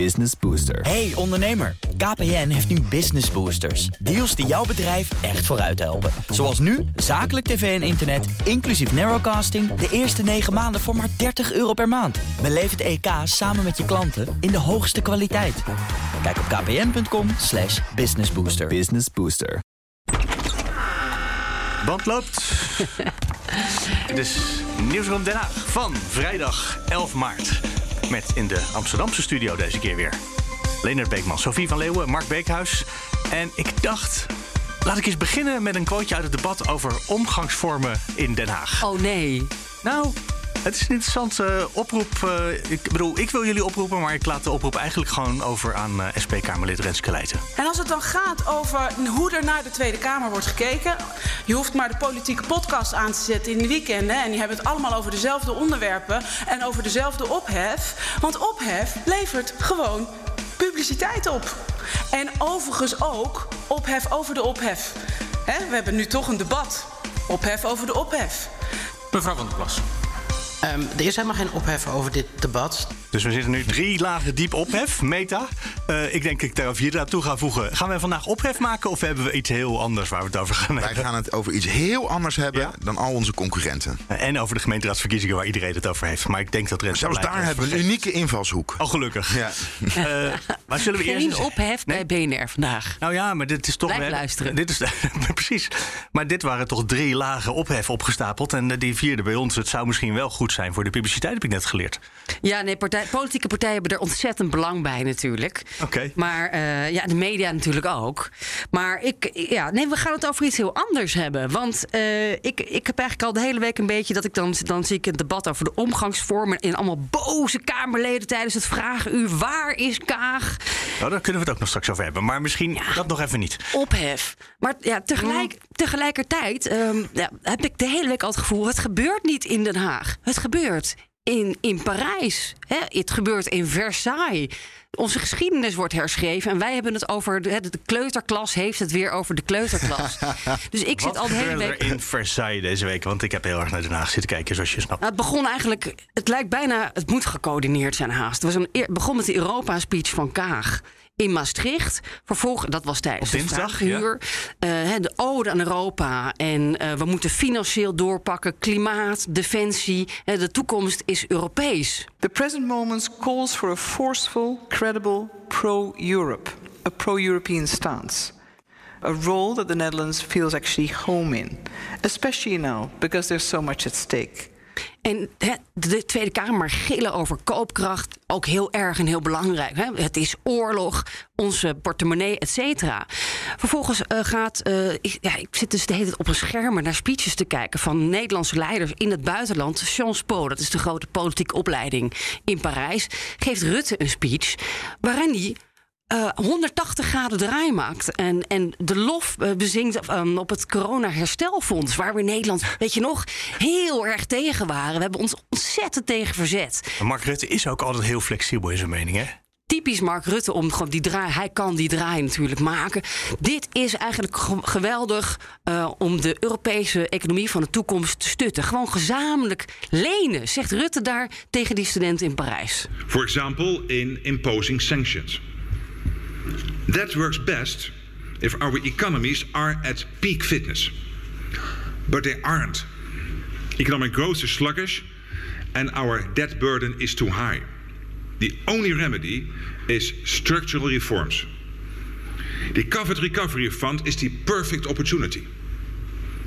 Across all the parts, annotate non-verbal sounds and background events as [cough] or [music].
Business Booster. Hey ondernemer, KPN heeft nu Business Boosters. Deals die jouw bedrijf echt vooruit helpen. Zoals nu, zakelijk tv en internet, inclusief narrowcasting... de eerste 9 maanden voor maar 30 euro per maand. Beleef het EK samen met je klanten in de hoogste kwaliteit. Kijk op kpn.com slash businessbooster. Business Booster. Band loopt. [laughs] dus Nieuwsroom Den Haag van vrijdag 11 maart. Met in de Amsterdamse studio deze keer weer. Leonard Beekman, Sophie van Leeuwen, Mark Beekhuis. En ik dacht, laat ik eens beginnen met een quoteje uit het debat over omgangsvormen in Den Haag. Oh nee. Nou, het is een interessante oproep. eh, ik bedoel, ik wil jullie oproepen, maar ik laat de oproep eigenlijk gewoon over aan eh, SP-Kamerlid Renske Leijten. En als het dan gaat over hoe er naar de Tweede Kamer wordt gekeken. Je hoeft maar de politieke podcast aan te zetten in de weekenden. En die hebben het allemaal over dezelfde onderwerpen en over dezelfde ophef. Want ophef levert gewoon publiciteit op. En overigens ook ophef over de ophef. Hè, we hebben nu toch een debat. Ophef over de ophef. Mevrouw van der Plas. Ehm, er is helemaal geen ophef over dit debat. Dus we zitten nu drie lagen diep ophef, meta. Eh, ik denk dat ik daar vier aan toe ga voegen. Gaan we vandaag ophef maken of hebben we iets heel anders waar we het over gaan Wij hebben? gaan het over iets heel anders hebben Ja? dan al onze concurrenten. En over de gemeenteraadsverkiezingen waar iedereen het over heeft. Maar ik denk dat Rens Zelfs daar hebben we een unieke invalshoek. Oh, gelukkig. Ja. Eh, maar zullen we eerst Geen eens- ophef Nee? bij BNR vandaag. Nou ja, maar dit is toch... Blijf luisteren. Dit is, [laughs] precies. Maar dit waren toch drie lagen ophef opgestapeld. En eh, die vierde bij ons. Het zou misschien wel goed zijn voor de publiciteit, heb ik net geleerd. Ja, nee, partij, politieke partijen hebben er ontzettend belang bij natuurlijk. Oké. Maar eh, ja, de media natuurlijk ook. Maar ik, ja, nee, we gaan het over iets heel anders hebben. Want eh, ik, ik heb eigenlijk al de hele week een beetje dat ik dan, dan zie ik een debat over de omgangsvormen. En allemaal boze Kamerleden tijdens het vragenuur. Waar is Kaag? Nou, daar kunnen we het ook nog straks over hebben. Maar misschien dat nog even niet. ophef. Maar ja, tegelijk, tegelijkertijd ehm, ja, heb ik de hele week al het gevoel... het gebeurt niet in Den Haag. Het gebeurt in, in Parijs. Hè? Het gebeurt in Versailles. Onze geschiedenis wordt herschreven. En wij hebben het over... De, de kleuterklas heeft het weer over de kleuterklas. [laughs] dus ik zit Wat al de hele week... in Versailles deze week? Want ik heb heel erg naar Den Haag zitten kijken, zoals je snapt. Nou, het begon eigenlijk, het lijkt bijna, het moet gecoördineerd zijn haast. Het was een, eer- begon met de Europa-speech van Kaag in Maastricht. Vervolgens, dat was tijdens het dinsdag, vragenuur. Eh, hè, de ode aan Europa. En eh, we moeten financieel doorpakken. Klimaat, defensie. Hè, de toekomst is Europees. The present moment calls for a forceful, credible pro-Europe, a pro-European stance. A role that the Netherlands feels actually home in, especially now because there's so much at stake. En de Tweede Kamer gillen over koopkracht. Ook heel erg en heel belangrijk. Het is oorlog, onze portemonnee, et cetera. Vervolgens eh, gaat... eh, ik, ja, ik zit dus de hele tijd op een scherm naar speeches te kijken... van Nederlandse leiders in het buitenland. Jean Spo, dat is de grote politieke opleiding in Parijs... geeft Rutte een speech waarin hij... eh, 180 graden draai maakt. En, en de lof eh, bezingt ehm, op het corona-herstelfonds. Waar we in Nederland, weet je nog, heel erg tegen waren. We hebben ons ontzettend tegen verzet. Maar Mark Rutte is ook altijd heel flexibel in zijn mening, hè? Typisch Mark Rutte om gewoon die draai. Hij kan die draai natuurlijk maken. Dit is eigenlijk ge- geweldig eh, om de Europese economie van de toekomst te stutten. Gewoon gezamenlijk lenen, zegt Rutte daar tegen die studenten in Parijs. For example, in imposing sanctions. That works best if our economies are at peak fitness. But they aren't. Economic growth is sluggish and our debt burden is too high. The only remedy is structural reforms. The COVID Recovery Fund is the perfect opportunity.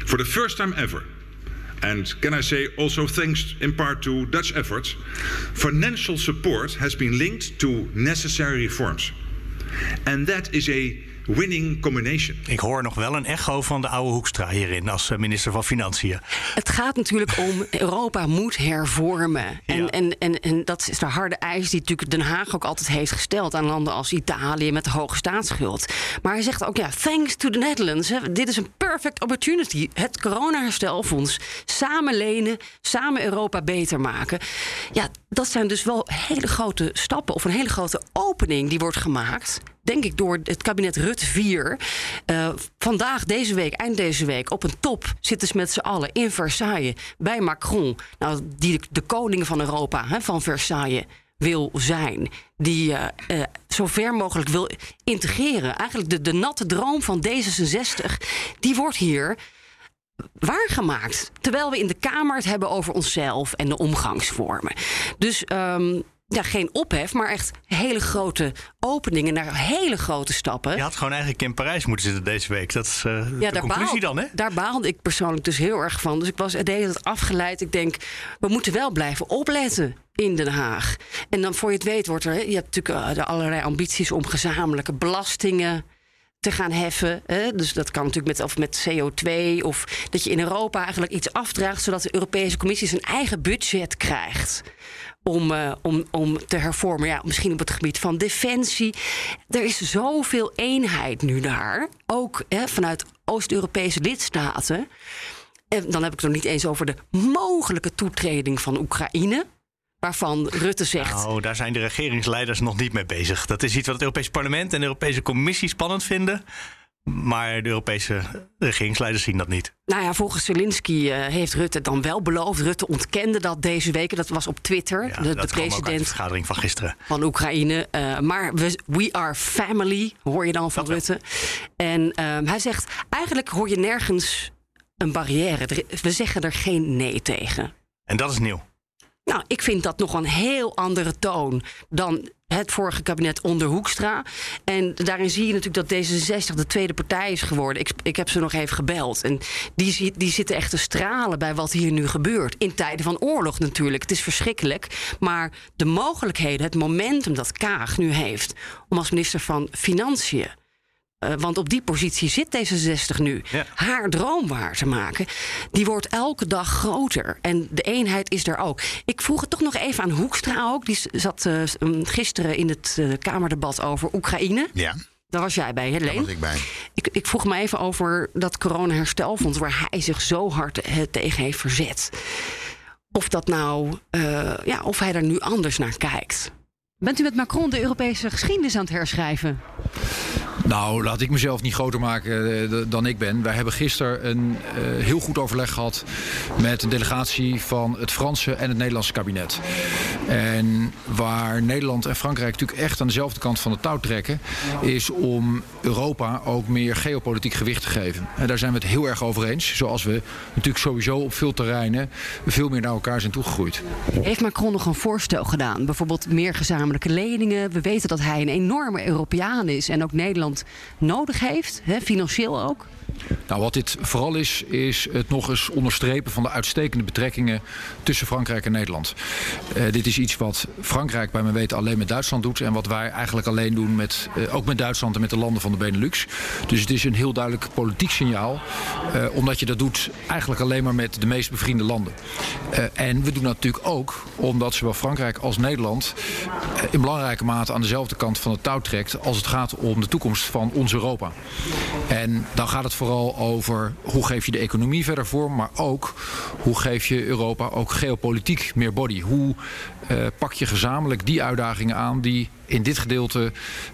For the first time ever, and can I say also thanks in part to Dutch efforts, financial support has been linked to necessary reforms. And that is a winning combination. Ik hoor nog wel een echo van de oude Hoekstra hierin als eh, minister van Financiën. Het gaat natuurlijk om Europa moet hervormen. En, Ja. en, en, en dat is de harde eis die natuurlijk Den Haag ook altijd heeft gesteld aan landen als Italië met de hoge staatsschuld. Maar hij zegt ook, ja, thanks to the Netherlands. Hè, dit is een perfect opportunity. Het coronaherstelfonds. Samen lenen, samen Europa beter maken. Ja, dat zijn dus wel hele grote stappen of een hele grote opening die wordt gemaakt. Denk ik door het kabinet Rutte 4. Eh, vandaag, deze week, eind deze week, op een top zitten ze met z'n allen in Versailles bij Macron. Nou, die de, koning van Europa, hè, van Versailles. wil zijn. Die uh, uh, zo ver mogelijk wil integreren. Eigenlijk de, de natte droom van D66, die wordt hier waargemaakt. Terwijl we in de Kamer het hebben over onszelf en de omgangsvormen. Dus um, ja, geen ophef, maar echt hele grote openingen naar hele grote stappen. Je had gewoon eigenlijk in Parijs moeten zitten deze week. Dat is uh, ja, de conclusie dan, hè? Daar baalde ik persoonlijk dus heel erg van. Dus ik was de hele tijd afgeleid. Ik denk, we moeten wel blijven opletten in Den Haag. En dan voor je het weet wordt er... Je hebt natuurlijk uh, allerlei ambities om gezamenlijke belastingen te gaan heffen. Hè? Dus dat kan natuurlijk met, of met CO2 of dat je in Europa eigenlijk iets afdraagt zodat de Europese Commissie zijn eigen budget krijgt. Om, uh, om, om te hervormen. Ja, misschien op het gebied van defensie. Er is zoveel eenheid nu daar. Ook hè, vanuit Oost-Europese lidstaten. En dan heb ik het nog niet eens over de mogelijke toetreding van Oekraïne. Waarvan Rutte zegt. Nou, daar zijn de regeringsleiders nog niet mee bezig. Dat is iets wat het Europees Parlement en de Europese Commissie spannend vinden. Maar de Europese regeringsleiders zien dat niet. Nou ja, volgens Zelensky uh, heeft Rutte dan wel beloofd. Rutte ontkende dat deze week. Dat was op Twitter. Ja, de, dat de president de vergadering van gisteren. Van Oekraïne. Uh, maar we, we are family, hoor je dan van Dat Rutte. En uh, hij zegt: eigenlijk hoor je nergens een barrière. We zeggen er geen nee tegen. En dat is nieuw. Nou, ik vind dat nog een heel andere toon dan het vorige kabinet onder Hoekstra. En daarin zie je natuurlijk dat D66 de tweede partij is geworden. Ik, ik heb ze nog even gebeld. En die, die zitten echt te stralen bij wat hier nu gebeurt. In tijden van oorlog natuurlijk. Het is verschrikkelijk. Maar de mogelijkheden, het momentum dat Kaag nu heeft... om als minister van Financiën uh, want op die positie zit D66 nu. Ja. Haar droom waar te maken, die wordt elke dag groter. En de eenheid is er ook. Ik vroeg het toch nog even aan Hoekstra ook. Die zat uh, gisteren in het uh, Kamerdebat over Oekraïne. Ja. Daar was jij bij, Helene? Daar was ik bij. Ik, ik vroeg me even over dat corona-herstelfonds... waar hij zich zo hard tegen heeft verzet. Of dat nou, ja, of hij daar nu anders naar kijkt. Bent u met Macron de Europese geschiedenis aan het herschrijven? Nou, laat ik mezelf niet groter maken uh, dan ik ben. Wij hebben gisteren een uh, heel goed overleg gehad met een delegatie van het Franse en het Nederlandse kabinet. En waar Nederland en Frankrijk natuurlijk echt aan dezelfde kant van de touw trekken, is om Europa ook meer geopolitiek gewicht te geven. En daar zijn we het heel erg over eens. Zoals we natuurlijk sowieso op veel terreinen veel meer naar elkaar zijn toegegroeid. Heeft Macron nog een voorstel gedaan? Bijvoorbeeld meer gezamenlijke. We weten dat hij een enorme Europeaan is en ook Nederland nodig heeft, hè, financieel ook? Nou, wat dit vooral is, is het nog eens onderstrepen van de uitstekende betrekkingen tussen Frankrijk en Nederland. Uh, dit is iets wat Frankrijk bij mijn weten alleen met Duitsland doet en wat wij eigenlijk alleen doen met, uh, ook met Duitsland en met de landen van de Benelux. Dus het is een heel duidelijk politiek signaal, uh, omdat je dat doet eigenlijk alleen maar met de meest bevriende landen. en we doen dat natuurlijk ook omdat zowel Frankrijk als Nederland in belangrijke mate aan dezelfde kant van het touw trekt als het gaat om de toekomst van ons Europa. En dan gaat het vooral over hoe geef je de economie verder vorm, maar ook hoe geef je Europa ook geopolitiek meer body. Hoe uh, pak je gezamenlijk die uitdagingen aan die in dit gedeelte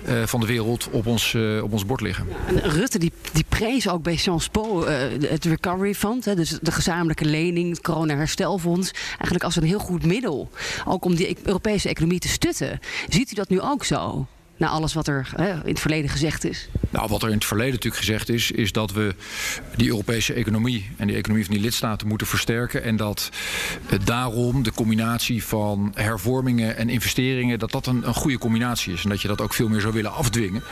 uh, van de wereld op ons, uh, op ons bord liggen. En Rutte die, die prees ook bij Sciences Po het Recovery Fund, hè, dus de gezamenlijke lening, het corona-herstelfonds, eigenlijk als een heel goed middel. Ook om die Europese economie te stutten. Ziet u dat nu ook zo? Alles wat er hè, in het verleden gezegd is? Nou, wat er in het verleden natuurlijk gezegd is, is dat we die Europese economie en die economie van die lidstaten moeten versterken. En dat uh, daarom de combinatie van hervormingen en investeringen, dat dat een, een, goede combinatie is. En dat je dat ook veel meer zou willen afdwingen.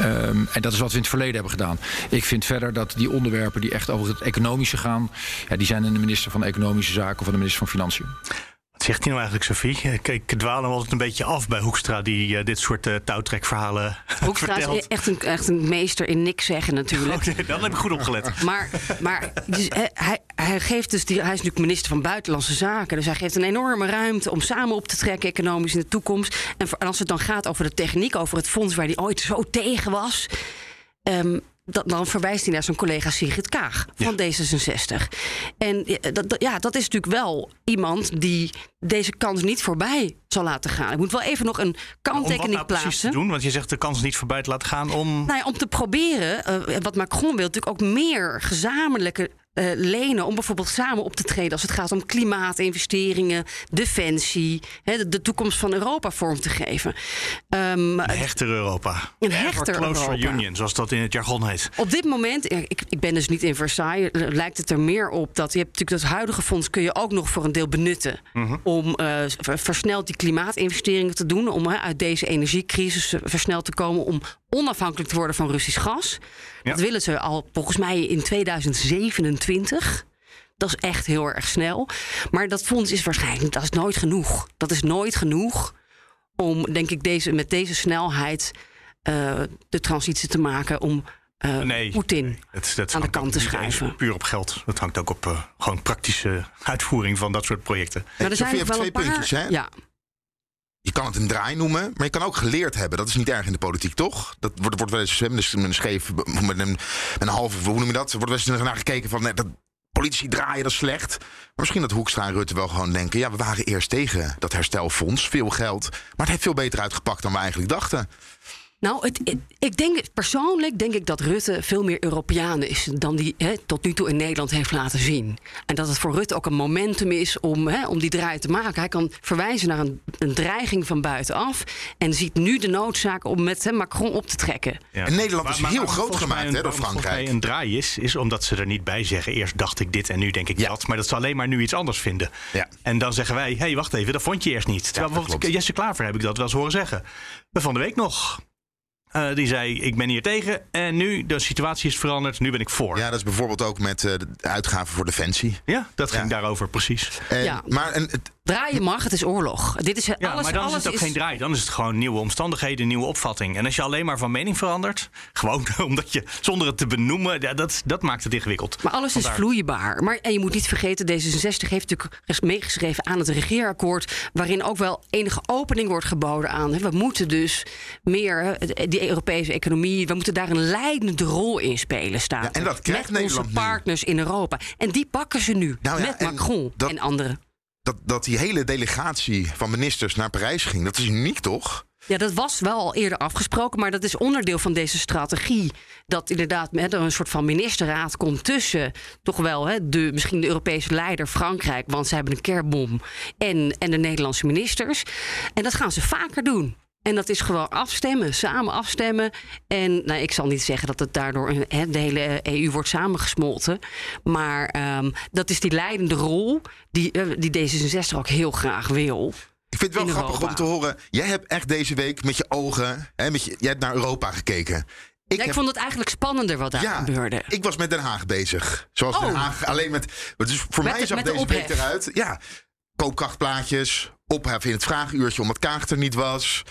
Um, en dat is wat we in het verleden hebben gedaan. Ik vind verder dat die onderwerpen die echt over het economische gaan, ja, die zijn in de minister van Economische Zaken of van de minister van Financiën. Zegt hij nou eigenlijk, Sophie? Ik, ik dwaal hem altijd een beetje af bij Hoekstra, die uh, dit soort uh, touwtrekverhalen [laughs] Hoekstra vertelt. is echt een, echt een meester in niks zeggen natuurlijk. Okay, dan heb ik goed opgelet. Maar, maar dus, hij, hij, geeft dus die, hij is natuurlijk minister van Buitenlandse Zaken. Dus hij geeft een enorme ruimte om samen op te trekken economisch in de toekomst. En, voor, en als het dan gaat over de techniek, over het fonds waar hij ooit zo tegen was. Um, dat, dan verwijst hij naar zijn collega Sigrid Kaag van ja. D66. En dat, ja, dat is natuurlijk wel iemand die deze kans niet voorbij zal laten gaan. Ik moet wel even nog een kanttekening om wat nou plaatsen. Precies te doen, want je zegt de kans niet voorbij te laten gaan om. Nou ja, om te proberen, uh, wat Macron wil, natuurlijk ook meer gezamenlijke eh, lenen om bijvoorbeeld samen op te treden als het gaat om klimaatinvesteringen, defensie, hè, de, toekomst van Europa vorm te geven. Ehm, Een hechter Europa. Een hechter Europa. union, zoals dat in het jargon heet. Op dit moment, ik, ik ben dus niet in Versailles, lijkt het er meer op dat je hebt natuurlijk dat huidige fonds kun je ook nog voor een deel benutten Mhm. om eh, ver- versneld die klimaatinvesteringen te doen, om uit deze energiecrisis eh, versneld te komen, om onafhankelijk te worden van Russisch gas. Ja. Dat willen ze al volgens mij in 2027. Dat is echt heel erg snel. Maar dat fonds is waarschijnlijk, dat is nooit genoeg. Dat is nooit genoeg om, denk ik, deze, met deze snelheid eh, de transitie te maken om eh Nee. Poetin Het, aan de kant te schuiven. Puur op geld. Dat hangt ook op eh, gewoon praktische uitvoering van dat soort projecten. Maar er zijn wel twee een paar. puntjes, hè? Ja, Je kan het een draai noemen, maar je kan ook geleerd hebben. Dat is niet erg in de politiek, toch? Dat wordt, wordt wel eens met een, scheef, met een, een halve, hoe noem je dat? Er wordt wel eens naar gekeken van, nee, dat politici draaien, dat slecht. Maar misschien dat Hoekstra en Rutte wel gewoon denken... ja, we waren eerst tegen dat herstelfonds, veel geld. Maar het heeft veel beter uitgepakt dan we eigenlijk dachten. Nou, het, het- ik denk persoonlijk denk ik dat Rutte veel meer Europeaan is dan die hè, tot nu toe in Nederland heeft laten zien. En dat het voor Rutte ook een momentum is om, hè, om die draai te maken. Hij kan verwijzen naar een, een dreiging van buitenaf en ziet nu de noodzaak om met hè, Macron op te trekken. Ja. En Nederland is heel groot gemaakt, een- hè, door Frankrijk. mij een draai is, is omdat ze er niet bij zeggen. Eerst dacht ik dit en nu denk ik Ja. dat. Maar dat ze alleen maar nu iets anders vinden. Ja. En dan zeggen wij, hé, hey, wacht even, dat vond je eerst niet. Terwijl dat bijvoorbeeld klopt. Jesse Klaver heb ik dat wel eens horen zeggen. Van de week nog. Eh, die zei, ik ben hier tegen en nu, de situatie is veranderd, nu ben ik voor. Ja, dat is bijvoorbeeld ook met eh, de uitgaven voor defensie. Ja, dat ging Ja. daarover, precies. En, Ja. Maar en, het, Draaien mag, het is oorlog. Dit is Ja, alles, maar dan alles is het ook geen draai. Dan is het gewoon nieuwe omstandigheden, nieuwe opvatting. En als je alleen maar van mening verandert, [laughs] gewoon [laughs] omdat je zonder het te benoemen, ja, dat, dat maakt het ingewikkeld. Maar alles is vloeibaar. Maar, en je moet niet vergeten, D66 heeft natuurlijk ges- meegeschreven aan het regeerakkoord. Waarin ook wel enige opening wordt geboden aan. We moeten dus meer, die Europese economie, we moeten daar een leidende rol in spelen staan. Ja, en dat krijgt Met Nederland onze nu. partners in Europa. En die pakken ze nu. Nou ja, met en Macron dat- en anderen. dat, dat die hele delegatie van ministers naar Parijs ging, dat is uniek, toch? Ja, dat was wel al eerder afgesproken, maar dat is onderdeel van deze strategie. Dat inderdaad met er een soort van ministerraad komt tussen toch wel hè, de, misschien de Europese leider Frankrijk, want ze hebben een kernbom, en, en de Nederlandse ministers. En dat gaan ze vaker doen. En dat is gewoon afstemmen, samen afstemmen. En nou, ik zal niet zeggen dat het daardoor hè, de hele EU wordt samengesmolten. Maar ehm, dat is die leidende rol die, eh, die D66 ook heel graag wil. Ik vind het wel grappig Europa. om te horen. Jij hebt echt deze week met je ogen, hè, met je, jij hebt naar Europa gekeken. Ik, Ja, ik heb- vond het eigenlijk spannender wat daar ja, gebeurde. ik was met Den Haag bezig. Zoals Oh. Den Haag alleen met. Dus voor Met mij de- zag de deze week eruit. Ja, koopkrachtplaatjes, ophef in het vraaguurtje omdat Kaag er niet was.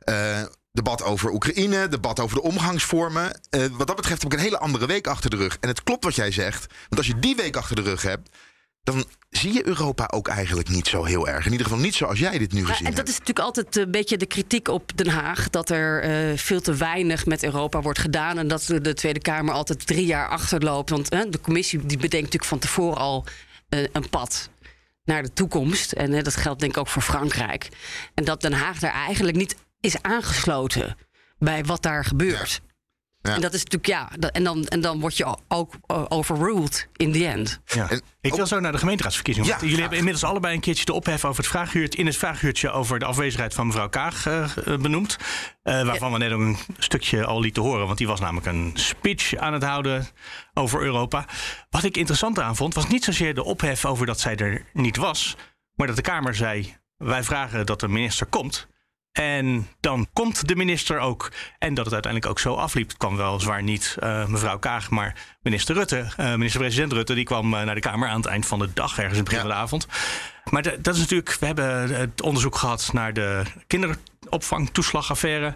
eh, debat over Oekraïne, debat over de omgangsvormen. Eh, wat dat betreft heb ik een hele andere week achter de rug. En het klopt wat jij zegt. Want als je die week achter de rug hebt, dan zie je Europa ook eigenlijk niet zo heel erg. In ieder geval niet zoals jij dit nu Ja, gezien en dat hebt. is natuurlijk altijd een beetje de kritiek op Den Haag. Dat er eh, veel te weinig met Europa wordt gedaan. En dat de Tweede Kamer altijd drie jaar achterloopt. Want de commissie die bedenkt natuurlijk van tevoren al een pad naar de toekomst. En eh, dat geldt denk ik ook voor Frankrijk. En dat Den Haag daar eigenlijk niet is aangesloten bij wat daar gebeurt. Ja. En dat is natuurlijk, ja, dat- en dan, en dan word je ook eh, overruled in the end. Ja. En ik wil zo naar de gemeenteraadsverkiezingen. Ja, jullie graag. hebben inmiddels allebei een keertje de ophef over het vraaguurtje. In het vraaguurtje over de afwezigheid van mevrouw Kaag eh, eh, benoemd. Eh, waarvan we net ook een stukje al lieten horen. Want die was namelijk een speech aan het houden over Europa. Wat ik interessant aan vond, was niet zozeer de ophef over dat zij er niet was. Maar dat de Kamer zei: wij vragen dat de minister komt. En dan komt de minister ook. En dat het uiteindelijk ook zo afliep. Het kwam weliswaar niet eh, mevrouw Kaag, maar minister Rutte. eh, Minister-president Rutte, die kwam eh, naar de Kamer aan het eind van de dag, ergens in het begin Ja. van de avond. Maar de- dat is natuurlijk, we hebben het onderzoek gehad naar de kinderopvangtoeslagaffaire.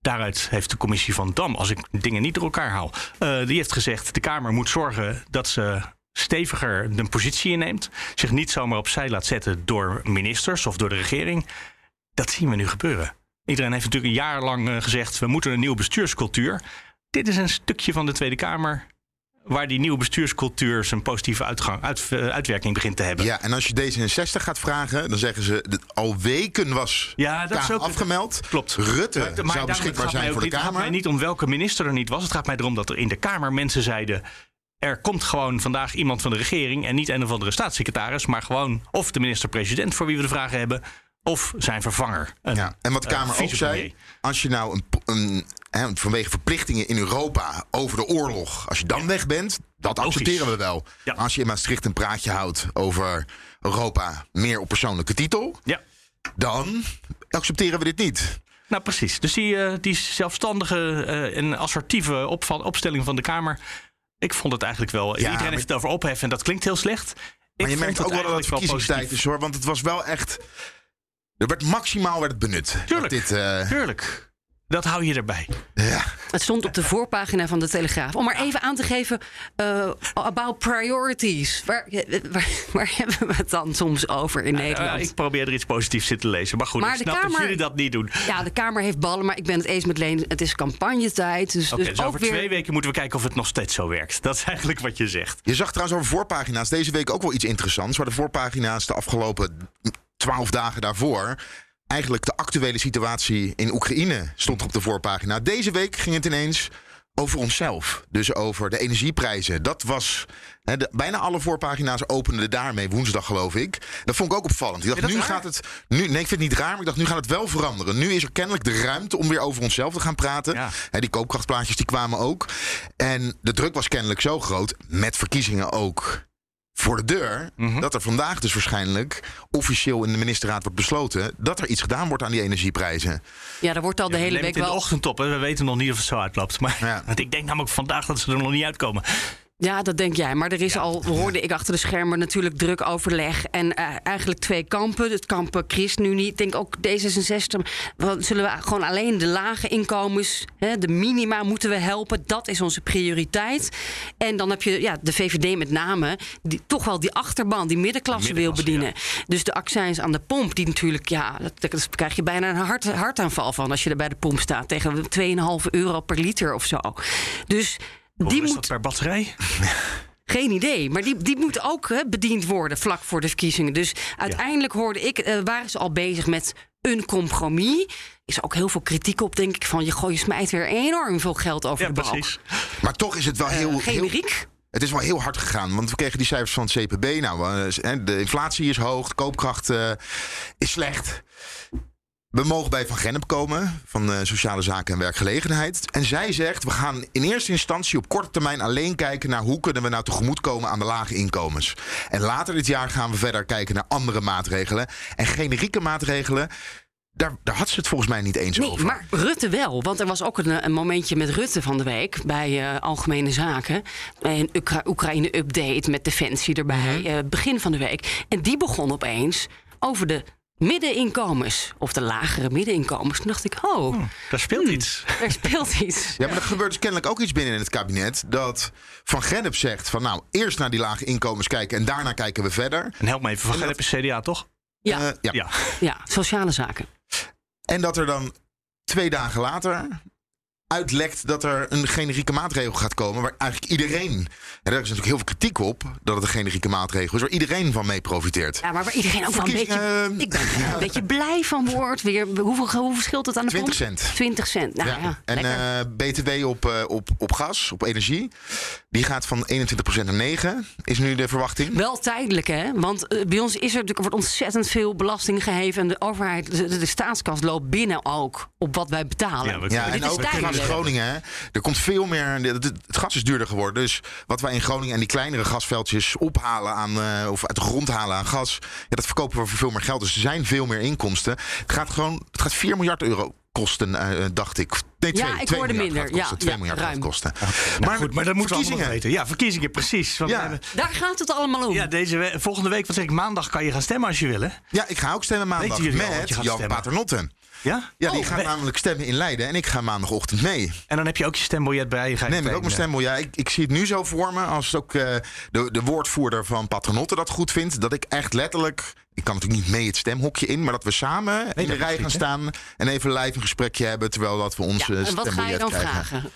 Daaruit heeft de commissie van Dam, als ik dingen niet door elkaar haal, die heeft gezegd: de Kamer moet zorgen dat ze steviger de positie inneemt. Zich niet zomaar opzij laat zetten door ministers of door de regering. Dat zien we nu gebeuren. Iedereen heeft natuurlijk een jaar lang eh, gezegd: we moeten een nieuwe bestuurscultuur. Dit is een stukje van de Tweede Kamer waar die nieuwe bestuurscultuur zijn positieve uitgang, uit, eh, uitwerking begint te hebben. Ja, en als je D66 gaat vragen, dan zeggen ze... dat al weken was Ja, dat is ook- afgemeld. Klopt. Rutte Maar- maar zou beschikbaar zijn voor de niet- Het gaat Kamer. mij niet om welke minister er niet was. Het gaat mij erom dat er in de Kamer mensen zeiden... er komt gewoon vandaag iemand van de regering en niet een of andere staatssecretaris, maar gewoon of de minister-president voor wie we de vragen hebben, of zijn vervanger. Een, Ja, en wat de eh, Kamer ook vicepremier. zei, als je nou een, een, vanwege verplichtingen in Europa over de oorlog, als je dan weg bent, dat Logisch. accepteren we wel. Ja. Maar als je in Maastricht een praatje houdt over Europa meer op persoonlijke titel, Ja. dan accepteren we dit niet. Nou, precies. Dus die, eh, die zelfstandige eh, en assertieve opval, opstelling van de Kamer. Ik vond het eigenlijk wel. Iedereen maar- heeft het over opheffen en dat klinkt heel slecht. Maar ik je merkt ook wel dat het verkiezingstijd is hoor, want het was wel echt. Er werd maximaal werd het benut. Tuurlijk. Dat dit, eh, Tuurlijk. Dat hou je erbij. ja. Het stond op de voorpagina van de Telegraaf. Om maar even aan te geven, eh, about priorities. Waar, waar, waar hebben we het dan soms over in Nederland? Eh, ik probeer er iets positiefs in te lezen. Maar goed, Maar ik de snap dat Kamer- jullie dat niet doen. Ja, de Kamer heeft ballen, maar ik ben het eens met Leen. Het is campagnetijd. Dus, Oké, dus dus ook over weer... twee weken moeten we kijken of het nog steeds zo werkt. Dat is eigenlijk wat je zegt. Je zag trouwens over voorpagina's deze week ook wel iets interessants. Waar de voorpagina's de afgelopen twaalf dagen daarvoor. Eigenlijk de actuele situatie in Oekraïne stond op de voorpagina. Deze week ging het ineens over onszelf. Dus over de energieprijzen. Dat was. De, bijna alle voorpagina's openden daarmee woensdag, geloof ik. Dat vond ik ook opvallend. Ik dacht, nu gaat het. Nu, nee, ik vind het niet raar, maar ik dacht, nu gaat het wel veranderen. Nu is er kennelijk de ruimte om weer over onszelf te gaan praten. Ja. Die koopkrachtplaatjes die kwamen ook. En de druk was kennelijk zo groot, met verkiezingen ook voor de deur, Mhm. dat er vandaag dus waarschijnlijk officieel in de ministerraad wordt besloten dat er iets gedaan wordt aan die energieprijzen. Ja, daar wordt al de hele week het in de wel... ochtend op. Hè. We weten nog niet of het zo uitloopt. Maar Ja. want [laughs] ik denk namelijk vandaag dat ze er nog niet uitkomen. Ja, dat denk jij. Maar er is al, hoorde ik achter de schermen natuurlijk druk overleg. En eh, eigenlijk twee kampen. Het kamp eh, ChristenUnie, ik denk ook D66. Want zullen we gewoon alleen de lage inkomens, hè, de minima moeten we helpen. Dat is onze prioriteit. En dan heb je ja, de VVD met name, die toch wel die achterban, die middenklasse wil bedienen. Dus de accijns aan de pomp, die natuurlijk, ja, dat, dat krijg je bijna een hart, hartaanval van als je er bij de pomp staat. Tegen 2,5 euro per liter of zo. Dus Die is moet dat per batterij? [laughs] geen idee, maar die, die moet ook hè, bediend worden vlak voor de verkiezingen. Dus uiteindelijk hoorde ik, eh, waren ze al bezig met een compromis. Is ook heel veel kritiek op, denk ik, van je, gooi, je smijt weer enorm veel geld over Ja, de balk. precies. Maar toch is het wel heel, heel, Generiek? het is wel heel hard gegaan, want we kregen die cijfers van het CPB. Nou, eh, de inflatie is hoog, de koopkracht eh, is slecht. We mogen bij Van Gennep komen, van eh, Sociale Zaken en Werkgelegenheid. En zij zegt, we gaan in eerste instantie op korte termijn alleen kijken naar hoe kunnen we nou tegemoetkomen aan de lage inkomens. En later dit jaar gaan we verder kijken naar andere maatregelen. En generieke maatregelen, daar, daar had ze het volgens mij niet eens Nee, over. maar Rutte wel. Want er was ook een, een momentje met Rutte van de week bij eh, Algemene Zaken. Een Oekra- Oekraïne-update met Defensie erbij, Mhm. eh, begin van de week. En die begon opeens over de middeninkomens. Of de lagere middeninkomens. Toen dacht ik, oh, Daar speelt iets. er speelt iets. Ja, maar er gebeurt dus kennelijk ook iets binnen in het kabinet. Dat Van Gennep zegt van nou, eerst naar die lage inkomens kijken en daarna kijken we verder. En help me even, van Gennep is CDA, toch? Ja, Eh, ja. Ja. ja, sociale zaken. En dat er dan twee dagen later uitlekt dat er een generieke maatregel gaat komen. Waar eigenlijk iedereen, en daar is natuurlijk heel veel kritiek op, dat het een generieke maatregel is, waar iedereen van mee profiteert. Ja, maar waar iedereen ook wel een beetje... Ik ben [laughs] er een beetje blij van wordt. Weer, hoeveel, hoeveel scheelt het aan de 20 pomp? cent. 20 cent. Nou ja, en lekker. eh, BTW op, eh, op, op gas, op energie, die gaat van 21% naar 9, is nu de verwachting. Wel tijdelijk, hè? Want eh, bij ons is er, natuurlijk- er wordt ontzettend veel belasting geheven. En de overheid, de, de, loopt binnen ook op wat wij betalen. Ja, we- Ja, Dit en is ook Groningen. hè. Er komt veel meer. Het, het gas is duurder geworden. Dus wat wij in Groningen en die kleinere gasveldjes ophalen aan. eh, of uit de grond halen aan gas. Ja, dat verkopen we voor veel meer geld. Dus er zijn veel meer inkomsten. Het gaat gewoon. Het gaat 4 miljard euro kosten, eh, dacht ik. Nee, Ja, 2, ik 2 hoorde miljard minder. kosten. Ja, 2 ja, miljard ruim. kosten. Maar, goed, maar dat moeten we allemaal weten. Ja, verkiezingen, precies. Want Ja. hebben- Daar gaat het allemaal om. ja, deze we- volgende week, wat zeg ik, maandag kan je gaan stemmen als je wil, hè? Ja, ik ga ook stemmen maandag met je gaat Jan stemmen? Paternotte. Ja? Ja, die Oh, gaat we- namelijk stemmen in Leiden. En ik ga maandagochtend mee. En dan heb je ook je stembiljet bij. Je gaat Neem ik ook mijn. Ja, ik, ik zie het nu zo voor me. Als ook eh, de, de woordvoerder van Patronotte dat goed vindt. Dat ik echt letterlijk. Ik kan natuurlijk niet mee het stemhokje in. Maar dat we samen in de rij gaan staan. En even live een gesprekje hebben. Terwijl dat we ons Ja, eh, en wat ga je stembiljet dan krijgen. vragen?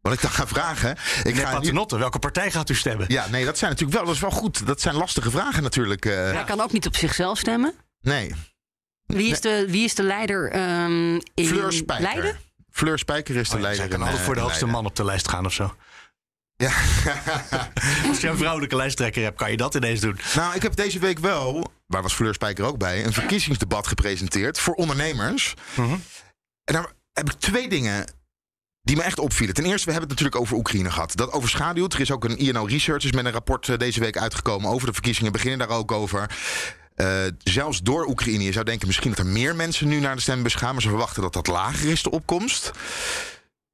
Wat ik dan ga vragen. Ik ga nu, welke partij gaat u stemmen? ja, nee, dat zijn natuurlijk wel. Dat is wel goed. Dat zijn lastige vragen natuurlijk. eh. Hij kan ook niet op zichzelf stemmen. Nee. Wie is de, wie is de leider ehm in Fleur Spijker. Leiden? Fleur Spijker is de Oh ja, leider. zij kan in, altijd eh, voor de hoogste man op de lijst gaan of zo. Ja. [laughs] Als je een vrouwelijke lijsttrekker hebt, kan je dat ineens doen. Nou, ik heb deze week wel, waar was Fleur Spijker ook bij, een verkiezingsdebat gepresenteerd voor ondernemers. En daar heb ik twee dingen die me echt opvielen. Ten eerste, we hebben het natuurlijk over Oekraïne gehad. Dat overschaduwt. Er is ook een INO Research met een rapport eh, deze week uitgekomen over de verkiezingen. Beginnen daar ook over. Uh, zelfs door Oekraïne, je zou denken misschien dat er meer mensen nu naar de stembus gaan, maar ze verwachten dat dat lager is, de opkomst.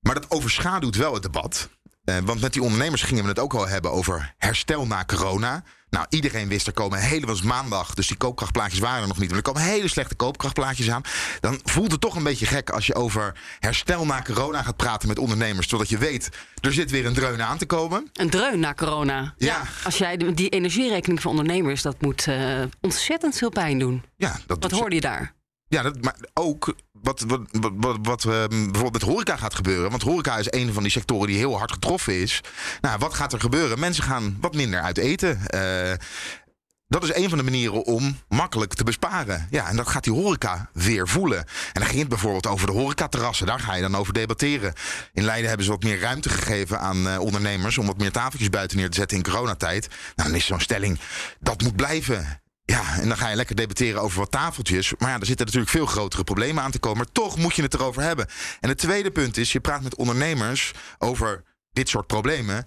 Maar dat overschaduwt wel het debat. Uh, want met die ondernemers gingen we het ook al hebben over herstel na corona. Nou, iedereen wist er komen hele was maandag, dus die koopkrachtplaatjes waren er nog niet. Maar er komen hele slechte koopkrachtplaatjes aan. Dan voelt het toch een beetje gek als je over herstel na corona gaat praten met ondernemers. Totdat je weet, er zit weer een dreun aan te komen. Een dreun na corona. Ja. Als jij die energierekening van ondernemers, dat moet uh, ontzettend veel pijn doen. Ja, dat Wat hoorde je daar? Ja, dat, maar ook wat, wat, wat, wat uh, bijvoorbeeld met horeca gaat gebeuren. Want horeca is een van die sectoren die heel hard getroffen is. Nou, wat gaat er gebeuren? Mensen gaan wat minder uit eten. Uh, dat is een van de manieren om makkelijk te besparen. Ja, en dat gaat die horeca weer voelen. En dan ging het bijvoorbeeld over de horecaterrassen. Daar ga je dan over debatteren. In Leiden hebben ze wat meer ruimte gegeven aan uh, ondernemers... om wat meer tafeltjes buiten neer te zetten in coronatijd. Nou, dan is zo'n stelling, dat moet blijven. Ja, en dan ga je lekker debatteren over wat tafeltjes. Maar ja, er zitten natuurlijk veel grotere problemen aan te komen. Maar toch moet je het erover hebben. En het tweede punt is, je praat met ondernemers over dit soort problemen.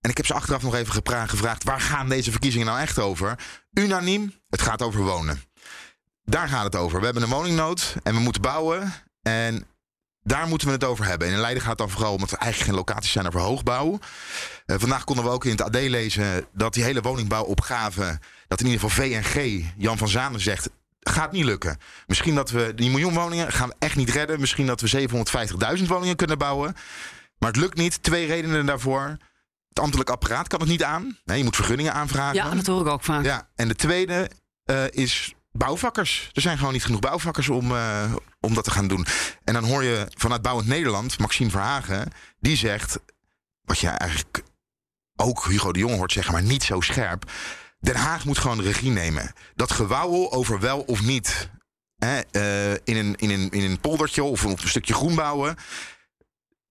En ik heb ze achteraf nog even gevraagd, waar gaan deze verkiezingen nou echt over? Unaniem, het gaat over wonen. Daar gaat het over. We hebben een woningnood en we moeten bouwen. En daar moeten we het over hebben. En in Leiden gaat het dan vooral omdat er eigenlijk geen locaties zijn voor hoogbouw. Uh, vandaag konden we ook in het AD lezen dat die hele woningbouwopgave... dat in ieder geval VNG, Jan van Zanen zegt... gaat niet lukken. Misschien dat we die miljoen woningen gaan we echt niet redden. Misschien dat we 750.000 woningen kunnen bouwen. Maar het lukt niet. Twee redenen daarvoor. Het ambtelijk apparaat kan het niet aan. Nee, je moet vergunningen aanvragen. Ja, dat hoor ik ook vaak. Ja, en de tweede uh, is bouwvakkers. Er zijn gewoon niet genoeg bouwvakkers om, uh, om dat te gaan doen. En dan hoor je vanuit Bouwend Nederland, Maxime Verhagen, die zegt, wat je eigenlijk ook Hugo de Jonge hoort zeggen, maar niet zo scherp. Den Haag moet gewoon regie nemen. Dat gewauwel over wel of niet hè, uh, in, een, in, een, in een poldertje of op een stukje groen bouwen.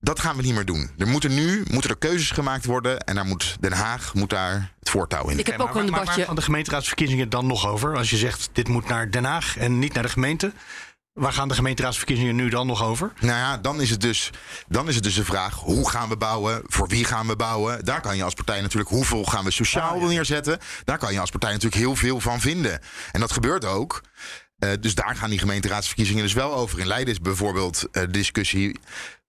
Dat gaan we niet meer doen. Er moeten nu moeten er keuzes gemaakt worden. En daar moet Den Haag moet daar het voortouw in. Ik heb maar, ook een maar, debatje. waar gaan de gemeenteraadsverkiezingen dan nog over? Als je zegt, dit moet naar Den Haag en niet naar de gemeente. Waar gaan de gemeenteraadsverkiezingen nu dan nog over? Nou ja, dan is het dus, dan is het dus de vraag: hoe gaan we bouwen? Voor wie gaan we bouwen? Daar kan je als partij natuurlijk hoeveel gaan we sociaal Oh, ja. neerzetten. Daar kan je als partij natuurlijk heel veel van vinden. En dat gebeurt ook. Uh, dus daar gaan die gemeenteraadsverkiezingen dus wel over. In Leiden is bijvoorbeeld uh, discussie.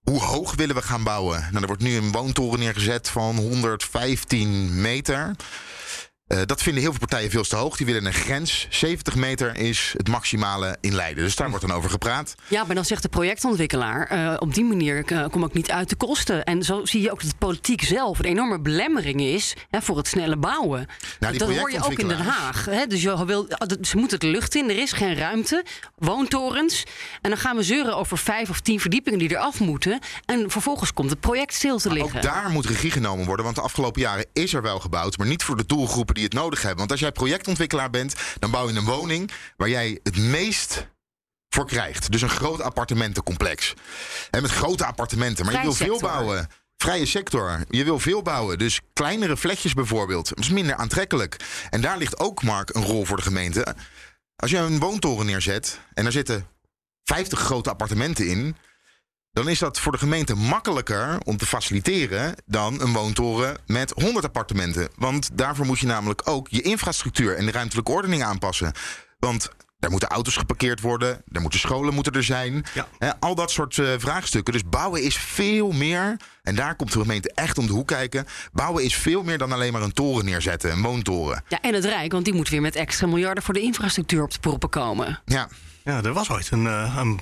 Hoe hoog willen we gaan bouwen? Nou, er wordt nu een woontoren neergezet van 115 meter. Uh, dat vinden heel veel partijen veel te hoog. Die willen een grens. 70 meter is het maximale in Leiden. Dus daar wordt dan over gepraat. Ja, maar dan zegt de projectontwikkelaar... Uh, op die manier uh, kom ik niet uit de kosten. En zo zie je ook dat de politiek zelf een enorme belemmering is... Hè, voor het snelle bouwen. Nou, dat hoor je ook in Den Haag. Hè? Dus je wil, ze moeten de lucht in, er is geen ruimte. Woontorens. En dan gaan we zeuren over vijf of tien verdiepingen die eraf moeten. En vervolgens komt het project stil te liggen. Ook daar moet regie genomen worden. Want de afgelopen jaren is er wel gebouwd... maar niet voor de doelgroepen die het nodig hebben. Want als jij projectontwikkelaar bent, dan bouw je een woning waar jij het meest voor krijgt. Dus een groot appartementencomplex. En met grote appartementen. Maar Vrij je wil sector. veel bouwen. Vrije sector. Je wil veel bouwen. Dus kleinere fletjes bijvoorbeeld. Dat is minder aantrekkelijk. En daar ligt ook, Mark, een rol voor de gemeente. Als je een woontoren neerzet en er zitten 50 grote appartementen in dan is dat voor de gemeente makkelijker om te faciliteren dan een woontoren met 100 appartementen. Want daarvoor moet je namelijk ook je infrastructuur en de ruimtelijke ordening aanpassen. Want daar moeten auto's geparkeerd worden, er moeten scholen moeten er zijn. Ja. Al dat soort uh, vraagstukken. Dus bouwen is veel meer, en daar komt de gemeente echt om de hoek kijken. Bouwen is veel meer dan alleen maar een toren neerzetten, een woontoren. Ja, en het Rijk, want die moet weer met extra miljarden voor de infrastructuur op de proppen komen. Ja, Ja, er was ooit een, uh, een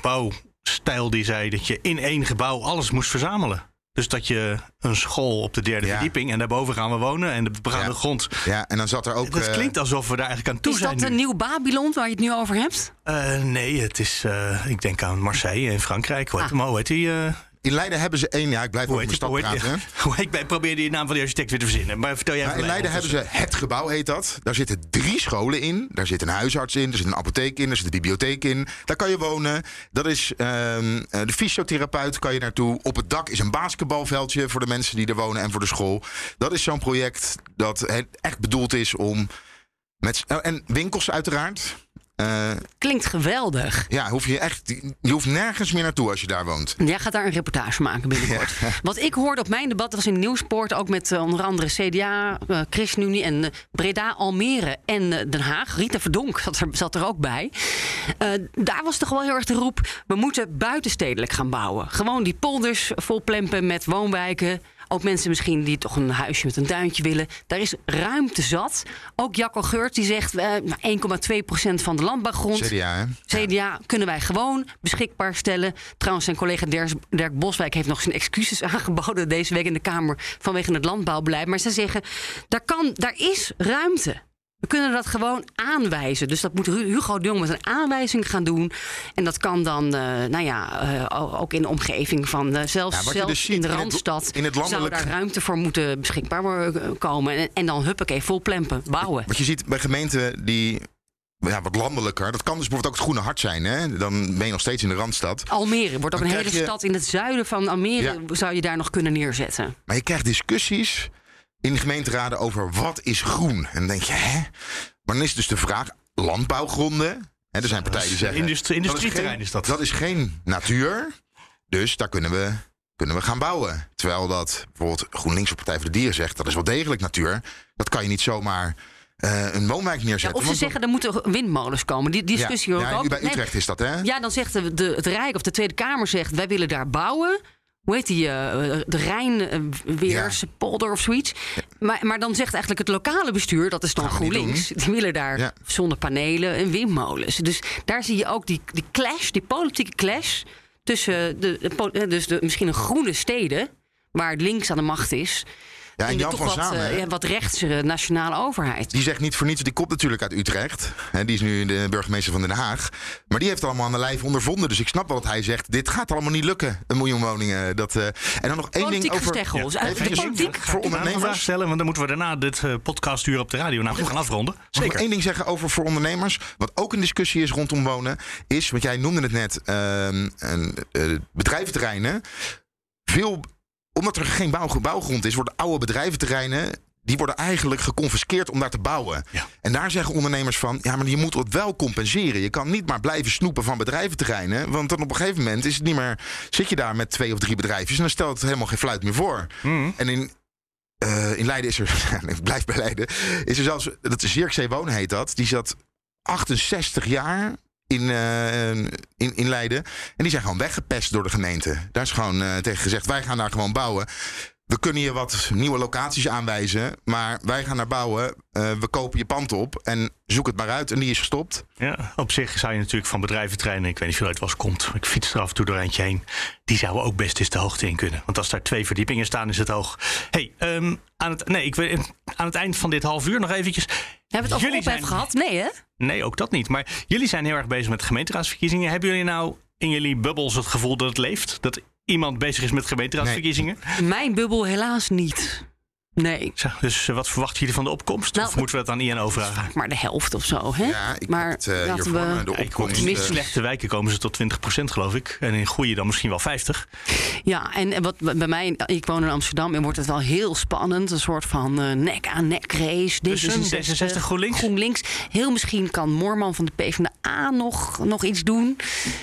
bouwstijl die zei dat je in één gebouw alles moest verzamelen. Dus dat je een school op de derde Ja. verdieping en daarboven gaan we wonen en de begaande Ja. grond. ja, en dan zat er ook. Dat eh, klinkt alsof we daar eigenlijk aan toe Is zijn. dat nu. een nieuw Babylon waar je het nu over hebt? Eh, nee, het is, eh, ik denk aan Marseille in Frankrijk. Hoe heet, Ah. hem, hoe heet die? eh, in Leiden hebben ze één... Ja, ik blijf over mijn stad praten. [laughs] Ik probeer die naam van die architect weer te verzinnen. Maar vertel jij even in Leiden hebben ze het gebouw, heet dat. Daar zitten drie scholen in. Daar zit een huisarts in, er zit een apotheek in, er zit een bibliotheek in. Daar kan je wonen. Dat is ehm, eh, de fysiotherapeut kan je naartoe. Op het dak is een basketbalveldje voor de mensen die er wonen en voor de school. Dat is zo'n project dat echt bedoeld is om met en winkels uiteraard. Eh, Klinkt geweldig. ja, hoef je echt. Je hoeft nergens meer naartoe als je daar woont. Jij gaat daar een reportage maken binnenkort. [laughs] Wat ik hoorde op mijn debat, dat was in Nieuwspoort... ook met eh, onder andere CDA, eh ChristenUnie en Breda, Almere en Den Haag. Rita Verdonk zat er, zat er ook bij. Daar was toch wel heel erg de roep... we moeten buitenstedelijk gaan bouwen. Gewoon die polders volplempen met woonwijken... Ook mensen misschien die toch een huisje met een tuintje willen. Daar is ruimte zat. Ook Jacco Geurt die zegt eh, 1,2% van de landbouwgrond. CDA, hè? CDA kunnen wij gewoon beschikbaar stellen. Trouwens, zijn collega Dirk, Dirk Boswijk heeft nog zijn excuses [laughs] aangeboden deze week in de Kamer vanwege het landbouwbeleid. Maar ze zeggen, daar, kan, daar is ruimte. We kunnen dat gewoon aanwijzen. Dus dat moet Hu- Hugo de Jong met een aanwijzing gaan doen. En dat kan dan, eh, nou ja, eh, ook in de omgeving van eh, zelfs, Ja, zelfs dus ziet in de in het- Randstad in het landelijk- zou daar ruimte voor moeten beschikbaar komen. En, en dan huppakee, vol plempen, bouwen. Wat je ziet bij gemeenten die ja, wat landelijker. Dat kan dus bijvoorbeeld ook het Groene Hart zijn. Hè? Dan ben je nog steeds in de Randstad. Almere wordt ook Dan een hele je- stad in het zuiden van Almere. Ja. Zou je daar nog kunnen neerzetten? Maar je krijgt discussies in gemeenteraden over wat is groen. En dan denk je, hè? Maar dan is dus de vraag, landbouwgronden. Hè, er zijn partijen die zeggen... industrie- dat is industrieterrein geen- is dat. Dat is geen natuur. Dus daar kunnen we, kunnen we gaan bouwen. Terwijl dat bijvoorbeeld GroenLinks of Partij voor de Dieren zegt... dat is wel degelijk natuur. Dat kan je niet zomaar eh, een woonwijk Ja, neerzetten. of ze Want zeggen er moeten windmolens komen. Die die Ja, discussie hoor ik ja, ook. bij Nee, Utrecht is dat, hè? Ja, dan zegt de, de- het Rijk of de Tweede Kamer zegt... wij willen daar bouwen. Hoe heet die? eh, de Rijnweerse polder of zoiets. Maar, maar dan zegt eigenlijk het lokale bestuur... dat is dan GroenLinks. Die willen daar Ja. zonnepanelen en windmolens. Dus daar zie je ook die, die clash, die politieke clash... tussen de, eh, dus de, misschien een groene steden... waar links aan de macht is... Ja, en en Jan van wat, eh, wat rechtse nationale overheid. Die zegt niet voor niets, die komt natuurlijk uit Utrecht. Hè, die is nu de burgemeester van Den Haag. Maar die heeft allemaal aan de lijf ondervonden. Dus ik snap wel dat hij zegt, dit gaat allemaal niet lukken. Een miljoen woningen. Dat, eh, en dan nog één ding over... eigenlijk de politiek voor Een vraag ondernemers. stellen, want dan moeten we daarna dit eh, podcastuur op de radio namelijk gaan afronden. Mag ik nog Zeker. één ding zeggen over voor ondernemers? Wat ook een discussie is rondom wonen, is, want jij noemde het net, ehm, een, eh, bedrijventerreinen. Veel, omdat er geen bouw, bouwgrond is, worden oude bedrijventerreinen. Die worden eigenlijk geconfiskeerd om daar te bouwen. Ja. En daar zeggen ondernemers van: ja, maar je moet het wel compenseren. Je kan niet maar blijven snoepen van bedrijventerreinen. Want dan op een gegeven moment is het niet meer. Zit je daar met twee of drie bedrijfjes en dan stelt het helemaal geen fluit meer voor. En in, eh, in Leiden is er, [laughs] ik blijf bij Leiden, is er zelfs, dat is Zierkzee Wonen heet dat. Die zat 68 jaar in, eh, in, in Leiden. En die zijn gewoon weggepest door de gemeente. Daar is gewoon eh, tegen gezegd, wij gaan daar gewoon bouwen. We kunnen je wat nieuwe locaties aanwijzen, maar wij gaan daar bouwen. Eh, we kopen je pand op en zoek het maar uit. En die is gestopt. Ja, op zich zou je natuurlijk van bedrijventreinen, ik weet niet of je eruit was komt, ik fiets er af en toe door eentje heen, die zouden ook best eens de hoogte in kunnen. Want als daar twee verdiepingen staan, is het hoog. hey, ehm, aan, het, nee, ik weet, aan het eind van dit half uur nog eventjes. Hebben we het over zijn- gehad? Nee, hè? Nee, ook dat niet. Maar jullie zijn heel erg bezig met de gemeenteraadsverkiezingen. Hebben jullie nou in jullie bubbels het gevoel dat het leeft? Dat iemand bezig is met gemeenteraadsverkiezingen? Mijn bubbel helaas niet. Nee. Zo, dus eh, wat verwachten jullie van de opkomst? Nou, of moeten we dat aan INO vragen? Maar de helft of zo, hè? Ja, ik maar het, eh, laten we... de opkomst. in eh, slechte wijken komen ze tot 20% geloof ik. En in goede dan misschien wel 50. Ja, en wat bij mij, ik woon in Amsterdam en wordt het wel heel spannend. Een soort van eh, nek-aan-nek race. Tussen D66, D66, GroenLinks? GroenLinks. Heel misschien kan Moorman van de PvdA nog, nog iets doen.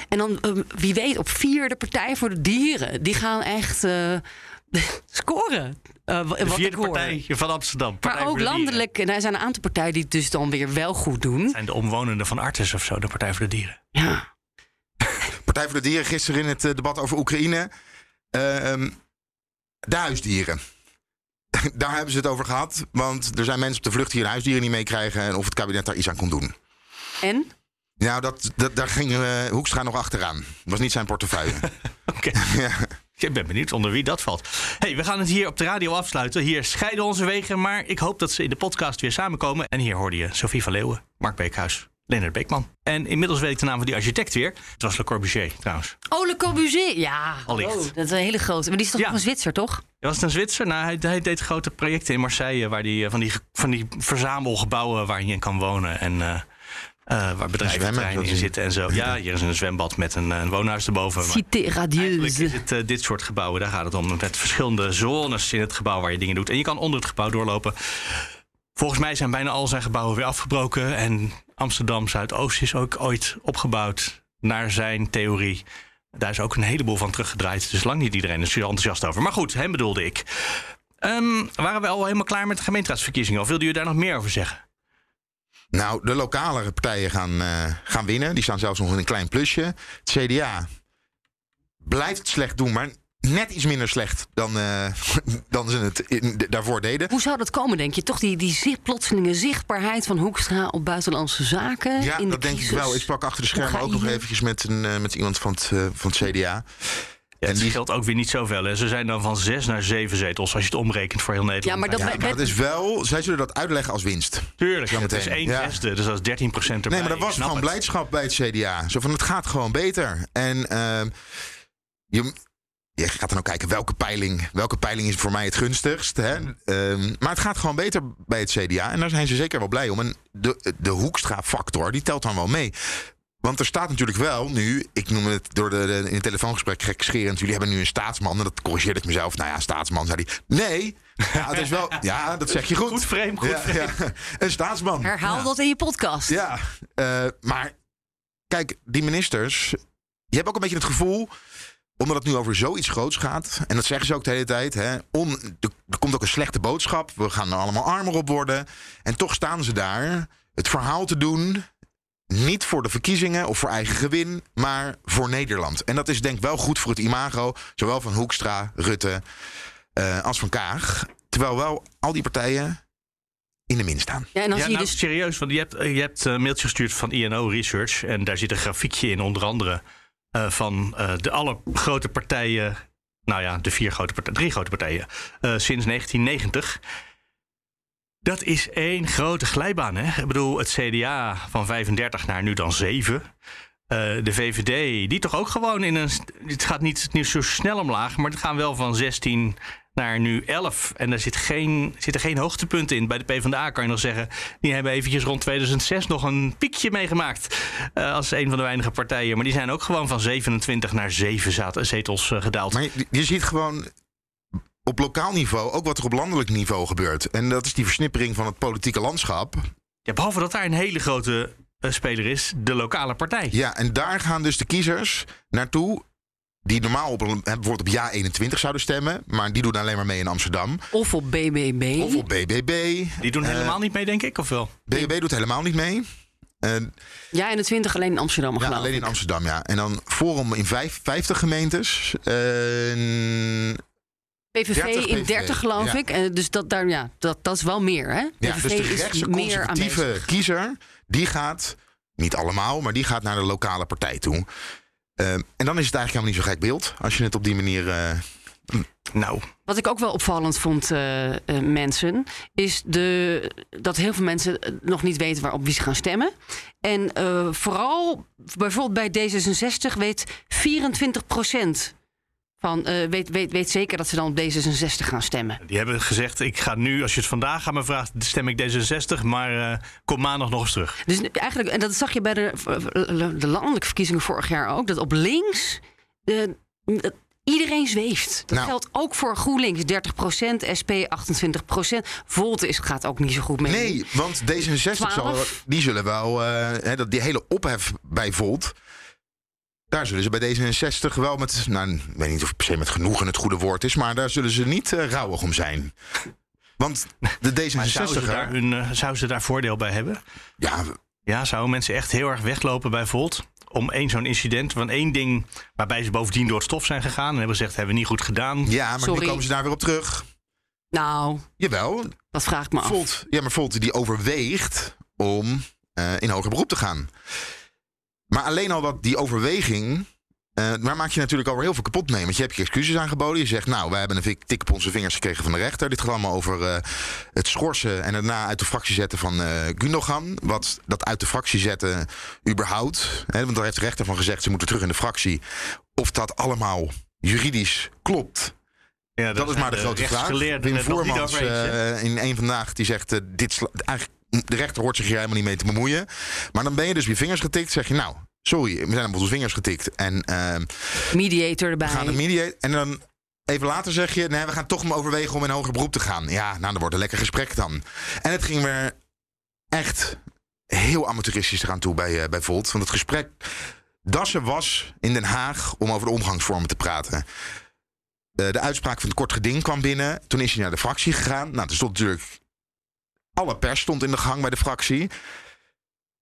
En dan, wie weet, op vier de Partij voor de Dieren. Die gaan echt eh, [laughs] scoren. eh, wa- De wat vierde partij van Amsterdam. Partij Maar ook landelijk, en er zijn een aantal partijen die het dus dan weer wel goed doen. zijn de omwonenden van Artes of zo, de Partij voor de Dieren. Ja. [laughs] Partij voor de Dieren gisteren in het eh, debat over Oekraïne. Ehm, de huisdieren. [laughs] daar hebben ze het over gehad. Want er zijn mensen op de vlucht die hun huisdieren niet meekrijgen. En of het kabinet daar iets aan kon doen. En? Nou, dat, dat, daar ging eh, Hoekstra nog achteraan. Dat was niet zijn portefeuille. Oké. ja. Ik ben benieuwd onder wie dat valt. hey, we gaan het hier op de radio afsluiten. Hier scheiden onze wegen, maar ik hoop dat ze in de podcast weer samenkomen. En hier hoorde je Sophie van Leeuwen, Mark Beekhuis Leonard Beekman. En inmiddels weet ik de naam van die architect weer. Het was Le Corbusier trouwens. Oh, Le Corbusier. Ja, Allicht. hallo, dat is een hele grote. Maar die is toch Ja. een Zwitser, toch? Was het een Zwitser? Nou, hij, hij deed grote projecten in Marseille... waar die, eh, van, die, van die verzamelgebouwen waar je in kan wonen... en eh, eh, waar bedrijventerreinen dat in zitten en zo. Ja, hier is een zwembad met een, eh, een woonhuis erboven. Cité eigenlijk is radieuse. het eh, dit soort gebouwen, daar gaat het om. Met verschillende zones in het gebouw waar je dingen doet. En je kan onder het gebouw doorlopen. Volgens mij zijn bijna al zijn gebouwen weer afgebroken. En Amsterdam Zuidoost is ook ooit opgebouwd naar zijn theorie. Daar is ook een heleboel van teruggedraaid. Dus lang niet iedereen is er enthousiast over. Maar goed, hem bedoelde ik. Ehm, waren we al helemaal klaar met de gemeenteraadsverkiezingen? Of wilde u daar nog meer over zeggen? Nou, de lokale partijen gaan, eh, gaan winnen. Die staan zelfs nog in een klein plusje. Het CDA blijft het slecht doen, maar net iets minder slecht dan, eh, [laughs] dan ze het in- daarvoor deden. Hoe zou dat komen, denk je? Toch die, die zicht, plotselinge zichtbaarheid van Hoekstra op buitenlandse zaken? Ja, in de dat denk ik wel. Ik sprak achter de schermen ook nog eventjes met, een, eh, met iemand van het, van het CDA. Ja, het die- scheelt ook weer niet zoveel. Hè. Ze zijn dan van zes naar zeven zetels als je het omrekent voor heel Nederland. Ja, maar dat, Ja, maar is wel, zij zullen dat uitleggen als winst. Tuurlijk, het is één Ja. zesde, dus dat is 13 procent erbij. Nee, maar dat was gewoon het. blijdschap bij het CDA. Zo van, het gaat gewoon beter. En ehm, je, je gaat dan ook kijken welke peiling, welke peiling is voor mij het gunstigst. Hè? Ehm, maar het gaat gewoon beter bij het CDA. En daar zijn ze zeker wel blij om. En de, de Hoekstra-factor, die telt dan wel mee. Want er staat natuurlijk wel nu, ik noem het door de, de- in het telefoongesprek gekscherend, jullie hebben nu een staatsman. En dat corrigeerde ik mezelf. Nou ja, staatsman, zei hij. Nee, ja, het is wel, [laughs] ja, dat zeg je goed. Goed frame, goed Ja, frame. ja. [laughs] Een staatsman. herhaal Ja. dat in je podcast. Ja, eh, maar kijk, die ministers. Je hebt ook een beetje het gevoel. Omdat het nu over zoiets groots gaat. En dat zeggen ze ook de hele tijd. Hè, on, er, er komt ook een slechte boodschap. We gaan er allemaal armer op worden. En toch staan ze daar. Het verhaal te doen. Niet voor de verkiezingen of voor eigen gewin. Maar voor Nederland. En dat is denk ik wel goed voor het imago. Zowel van Hoekstra, Rutte. eh, als van Kaag. Terwijl wel al die partijen. in de min staan. Ja, en dan Ja, zie je nou, dus serieus, want je hebt, je hebt een mailtje gestuurd van INO Research. En daar zit een grafiekje in, onder andere eh, van eh, de alle grote partijen. Nou ja, de vier grote partijen, drie grote partijen. eh, sinds 1990. Dat is één grote glijbaan. Hè? Ik bedoel, het CDA van 35 naar nu dan 7. Eh, de VVD, die toch ook gewoon in een. Het gaat niet, niet zo snel omlaag, maar het gaan wel van 16 naar nu 11. En daar zit geen, zitten geen hoogtepunten in. Bij de PvdA kan je nog zeggen. Die hebben eventjes rond 2006 nog een piekje meegemaakt. eh, als een van de weinige partijen. Maar die zijn ook gewoon van 27 naar 7 zat- zetels eh, gedaald. Maar je ziet gewoon op lokaal niveau ook wat er op landelijk niveau gebeurt. En dat is die versnippering van het politieke landschap. Ja, behalve dat daar een hele grote eh, speler is, de lokale partij. Ja, en daar gaan dus de kiezers naartoe. Die normaal op, bijvoorbeeld op ja 21 zouden stemmen. Maar die doen alleen maar mee in Amsterdam. of op BBB. Of op BBB. Die doen Eh, helemaal niet mee, denk ik, of wel? BBB doet helemaal niet mee. En Ja, en de 20 alleen in Amsterdam, ja, geloof alleen in. Amsterdam, ja. En dan Forum in vijf, 50 gemeentes. En PVV 30 in PVV, 30, geloof ja. ik. En dus dat, daar, ja, dat, dat is wel meer, hè? Ja, PVV dus de is rechtse meer conservatieve aanwezig. kiezer, die gaat, niet allemaal, maar die gaat naar de lokale partij toe. Ehm, en dan is het eigenlijk helemaal niet zo'n gek beeld. Als je het op die manier. eh, Nou, Wat ik ook wel opvallend vond, eh, eh, mensen, is de, dat heel veel mensen eh, nog niet weten waarop wie ze gaan stemmen. En eh, vooral bijvoorbeeld bij D66 weet 24 van eh, weet, weet, weet zeker dat ze dan op D66 gaan stemmen. die hebben gezegd, ik ga nu, als je het vandaag aan me vraagt, stem ik D66. Maar eh, kom maandag nog eens terug. Dus eigenlijk, en dat zag je bij de, de landelijke verkiezingen vorig jaar ook, dat op links eh, iedereen zweeft. Dat Nou. geldt ook voor GroenLinks, 30% SP 28% Volt is, gaat ook niet zo goed mee. nee, want D66 zal, 12. die zullen wel. eh, hè, dat die hele ophef bij Volt. Daar zullen ze bij D66 wel met. Nou, ik weet niet of per se met genoegen het goede woord is. Maar daar zullen ze niet eh, rouwig om zijn. Want de D66. [laughs] Maar zouden ze, daar hun, eh, zouden ze daar voordeel bij hebben? ja, Ja, zouden mensen echt heel erg weglopen bij Volt? Om één zo'n incident, van één ding waarbij ze bovendien door het stof zijn gegaan en hebben gezegd, hebben we niet goed gedaan. ja, maar Sorry. nu komen ze daar weer op terug. Nou, Jawel, dat vraag ik me af. Volt, ja, maar Volt die overweegt om eh, in hoger beroep te gaan. Maar alleen al dat die overweging Uh, daar maak je natuurlijk alweer heel veel kapot mee. Want je hebt je excuses aangeboden. Je zegt, nou, wij hebben een tik op onze vingers gekregen van de rechter. Dit gaat allemaal over uh, het schorsen en daarna uit de fractie zetten van uh, Gundogan. Wat dat uit de fractie zetten überhaupt. Hè, want daar heeft de rechter van gezegd, ze moeten terug in de fractie. Of dat allemaal juridisch klopt. Ja, dat, is maar de, grote vraag. Wim Voermans uh, in een vandaag die zegt: uh, dit eigenlijk, de rechter hoort zich hier helemaal niet mee te bemoeien. Maar dan ben je dus je vingers getikt. Zeg je nou, sorry, we zijn op onze vingers getikt. En, uh, mediator erbij. We gaan een mediator. En dan even later zeg je: nee, we gaan toch maar overwegen om in hoger beroep te gaan. Ja, nou, dan wordt een lekker gesprek dan. En het ging weer echt heel amateuristisch eraan toe bij, bij Volt. Want het gesprek. Dassen was in Den Haag om over de omgangsvormen te praten. Uh, de uitspraak van het kort geding kwam binnen. Toen is hij naar de fractie gegaan. Nou, er stond natuurlijk. Alle pers stond in de gang bij de fractie.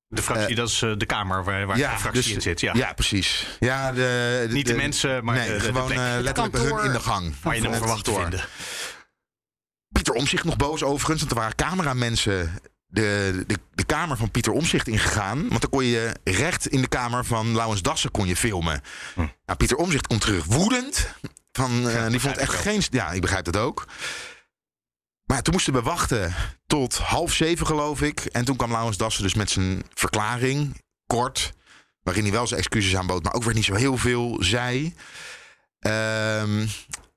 De fractie, uh, dat is uh, de kamer waar, waar ja, de fractie dus, in zit. Ja, ja precies. Ja, de, de, Niet de, de mensen, maar nee, de, gewoon letterlijk bij hun in de gang. Waar je hem verwacht te vinden. Pieter Omzicht nog boos overigens, want er waren cameramensen de, de, de kamer van Pieter Omzicht ingegaan. Want dan kon je recht in de kamer van Laurens Dassen kon je filmen. Hm. Nou, Pieter Omzicht komt terug woedend. Van, uh, die vond echt geen. Ja, ik begrijp dat ook. Maar toen moesten we wachten tot half zeven, geloof ik. En toen kwam Laurens Dassen dus met zijn verklaring, kort. Waarin hij wel zijn excuses aanbood, maar ook weer niet zo heel veel zei. Um,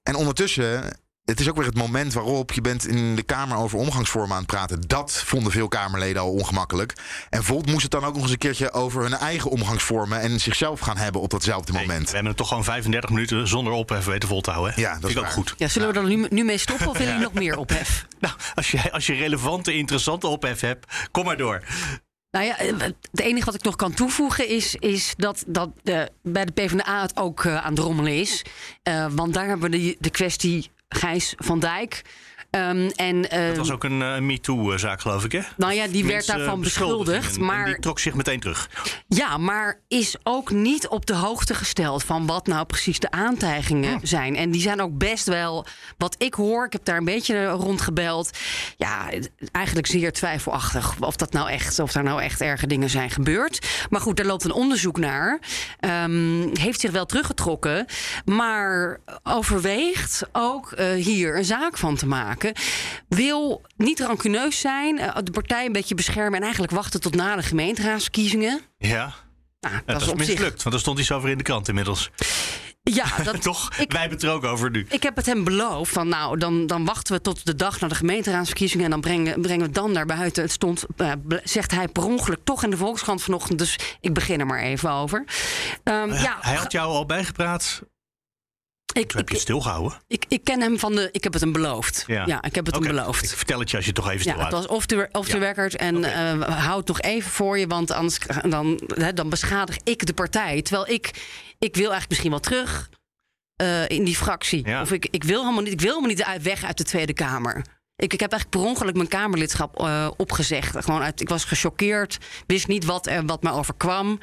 en ondertussen het is ook weer het moment waarop je bent in de Kamer over omgangsvormen aan het praten. Dat vonden veel Kamerleden al ongemakkelijk. En Volt moest het dan ook nog eens een keertje over hun eigen omgangsvormen en zichzelf gaan hebben op datzelfde moment. We hebben het toch gewoon 35 minuten zonder ophef weten vol te houden. Hè? Ja, dat Vind is ik ook goed. Ja, zullen we er nu, nu mee stoppen of willen jullie [laughs] nog meer ophef? [laughs] Nou, als je, als je relevante, interessante ophef hebt, kom maar door. Nou ja, het enige wat ik nog kan toevoegen is, is dat, dat de, bij de PvdA het ook uh, aan het rommelen is. Uh, want daar hebben we de, de kwestie Gijs van Dijk. Um, en, uh, dat was ook een uh, MeToo-zaak, geloof ik, hè? Nou ja, die werd daarvan beschuldigd. Maar, die trok zich meteen terug. Ja, maar is ook niet op de hoogte gesteld van wat nou precies de aantijgingen oh. zijn. En die zijn ook best wel, wat ik hoor, ik heb daar een beetje rondgebeld. Ja, eigenlijk zeer twijfelachtig of dat nou echt, of daar nou echt erge dingen zijn gebeurd. Maar goed, daar loopt een onderzoek naar. Um, heeft zich wel teruggetrokken, maar overweegt ook uh, hier een zaak van te maken. Wil niet rancuneus zijn, de partij een beetje beschermen en eigenlijk wachten tot na de gemeenteraadsverkiezingen. Ja. Nou, dat, dat is mislukt, zich... want er stond iets over in de krant inmiddels. Ja, [laughs] dat, toch? Ik, Wij hebben het er ook over nu. Ik heb het hem beloofd van nou, dan, dan wachten we tot de dag na de gemeenteraadsverkiezingen en dan brengen, brengen we dan naar buiten. Het stond, uh, zegt hij per ongeluk toch in de Volkskrant vanochtend, dus ik begin er maar even over. Um, uh, ja, hij had jou al bijgepraat ik, heb je het stilgehouden? Ik, ik ken hem van de. Ik heb het hem beloofd. Ja, ja ik heb het okay. hem beloofd. Ik vertel het je als je het toch even stil Ja, het was off the, off the ja. record. En okay. uh, houd nog even voor je, want anders dan, hè, dan beschadig ik de partij. Terwijl ik, ik wil eigenlijk misschien wel terug uh, in die fractie. Ja. Of ik, ik, wil helemaal niet, ik wil helemaal niet weg uit de Tweede Kamer. Ik, ik heb eigenlijk per ongeluk mijn Kamerlidschap uh, opgezegd. Gewoon uit, ik was gechoqueerd, wist niet wat, er, wat me overkwam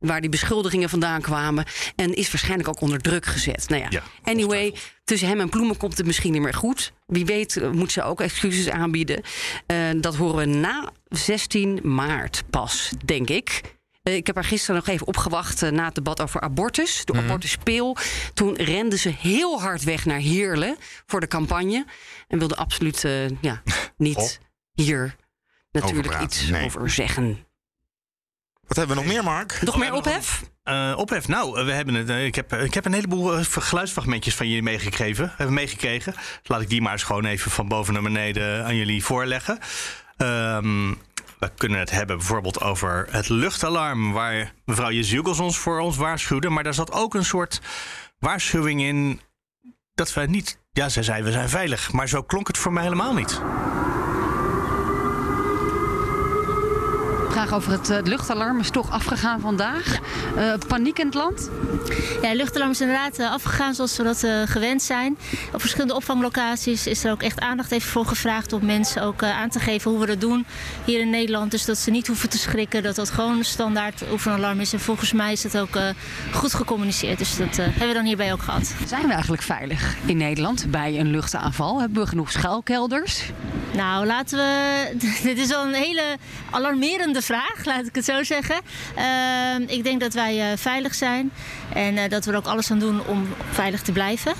waar die beschuldigingen vandaan kwamen. En is waarschijnlijk ook onder druk gezet. Nou ja, ja anyway, tussen hem en Ploemen komt het misschien niet meer goed. Wie weet moet ze ook excuses aanbieden. Uh, dat horen we na 16 maart pas, denk ik. Uh, ik heb haar gisteren nog even opgewacht uh, na het debat over abortus. De mm abortuspeel. Toen rende ze heel hard weg naar Heerlen voor de campagne. En wilde absoluut ja, [laughs] niet oh. hier natuurlijk iets nee. over zeggen. Wat hebben we nog meer, Mark? Nog meer ophef? Uh, ophef. Nou, we hebben het, uh, ik, heb, ik heb een heleboel uh, geluidsfragmentjes van jullie meegekregen. Hebben meegekregen. Laat ik die maar eens gewoon even van boven naar beneden aan jullie voorleggen. Um, we kunnen het hebben bijvoorbeeld over het luchtalarm, waar mevrouw Jezilkos ons voor ons waarschuwde. Maar daar zat ook een soort waarschuwing in dat wij niet. Ja, zij zei we zijn veilig. Maar zo klonk het voor mij helemaal niet. Vraag over het, uh, luchtalarm is toch afgegaan vandaag. Uh, paniek in het land? Ja, het luchtalarm is inderdaad uh, afgegaan zoals we dat gewend zijn. Op verschillende opvanglocaties is er ook echt aandacht even voor gevraagd om mensen ook aan te geven hoe we dat doen hier in Nederland. Dus dat ze niet hoeven te schrikken, dat dat gewoon een standaard oefenalarm is. En volgens mij is het ook goed gecommuniceerd. Dus dat hebben we dan hierbij ook gehad. Zijn we eigenlijk veilig in Nederland bij een luchtaanval? Hebben we genoeg schuilkelders? Nou, laten we. [laughs] Dit is wel een hele alarmerende vraag, laat ik het zo zeggen. Uh, ik denk dat wij uh, veilig zijn en uh, dat we er ook alles aan doen om veilig te blijven.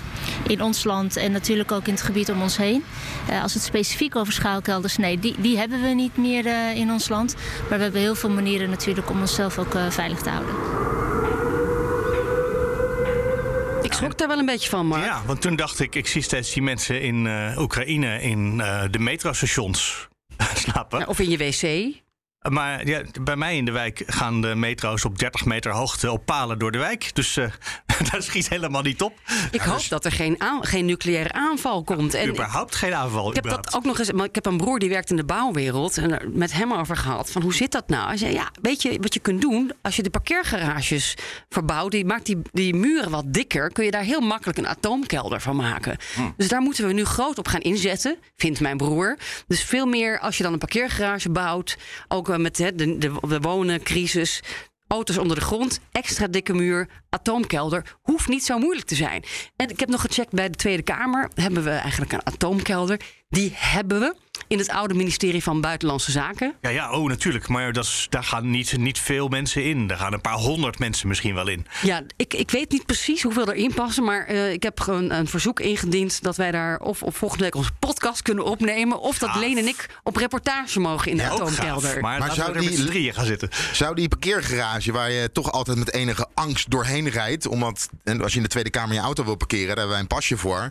In ons land en natuurlijk ook in het gebied om ons heen. Uh, als het specifiek over schuilkelders, nee, die, die hebben we niet meer in ons land. Maar we hebben heel veel manieren natuurlijk om onszelf ook veilig te houden. Ik schrok daar wel een beetje van, Mark. Ja, want toen dacht ik, ik zie steeds die mensen in uh, Oekraïne in uh, de metrostations [laughs] slapen. Ja, of in je wc. Maar ja, bij mij in de wijk gaan de metro's op 30 meter hoogte op palen door de wijk. Dus [laughs] uh, dat schiet helemaal niet op. Ik hoop dat er geen, geen nucleaire aanval komt. En überhaupt geen aanval. Ik heb dat ook nog eens. Maar ik heb een broer die werkt in de bouwwereld. En met hem over gehad. Van hoe zit dat nou? Hij zei: Ja, weet je wat je kunt doen? Als je de parkeergarages verbouwt, die maakt die, die muren wat dikker. Kun je daar heel makkelijk een atoomkelder van maken. Hm. Dus daar moeten we nu groot op gaan inzetten, vindt mijn broer. Dus veel meer als je dan een parkeergarage bouwt. Ook met de, de, de wonencrisis. Auto's onder de grond, extra dikke muur, atoomkelder. Hoeft niet zo moeilijk te zijn. En ik heb nog gecheckt bij de Tweede Kamer. Hebben we eigenlijk een atoomkelder? Die hebben we in het oude ministerie van Buitenlandse Zaken. Ja, ja oh, natuurlijk. Maar dat is, daar gaan niet, niet veel mensen in. Daar gaan een paar honderd mensen misschien wel in. Ja, ik, ik weet niet precies hoeveel erin passen. Maar uh, ik heb gewoon een verzoek ingediend dat wij daar of, of volgende week onze podcast kunnen opnemen. Of dat Leen en ik op reportage mogen in de ja, atoomkelder. Maar, maar zou die met drieën gaan zitten? Zou die parkeergarage waar je toch altijd met enige angst doorheen rijdt. Omdat en als je in de Tweede Kamer je auto wil parkeren, daar hebben wij een pasje voor.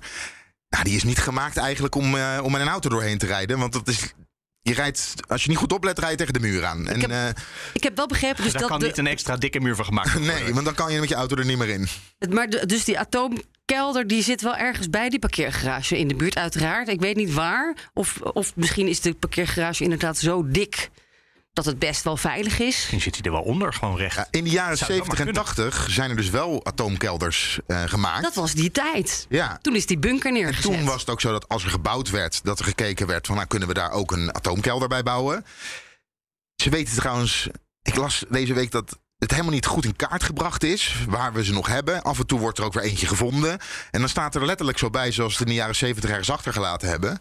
Nou, die is niet gemaakt eigenlijk om, uh, om met een auto doorheen te rijden. Want dat is je rijdt, als je niet goed oplet, rij je tegen de muur aan. En, ik, heb, uh, ik heb wel begrepen. Dus daar dat kan niet een extra dikke muur van gemaakt worden. nee, want dan kan je met je auto er niet meer in. Maar de, dus die atoomkelder die zit wel ergens bij die parkeergarage in de buurt, uiteraard. Ik weet niet waar. Of, of misschien is de parkeergarage inderdaad zo dik dat het best wel veilig is. Misschien zit hij er wel onder, gewoon recht. Ja, in de jaren 70 en 80 zijn er dus wel atoomkelders uh, gemaakt. Dat was die tijd. Ja. Toen is die bunker neergezet. En toen was het ook zo dat als er gebouwd werd, dat er gekeken werd van nou kunnen we daar ook een atoomkelder bij bouwen. Ze weten trouwens, ik las deze week dat het helemaal niet goed in kaart gebracht is. Waar we ze nog hebben. Af en toe wordt er ook weer eentje gevonden. En dan staat er letterlijk zo bij, zoals ze in de jaren 70 ergens achtergelaten hebben.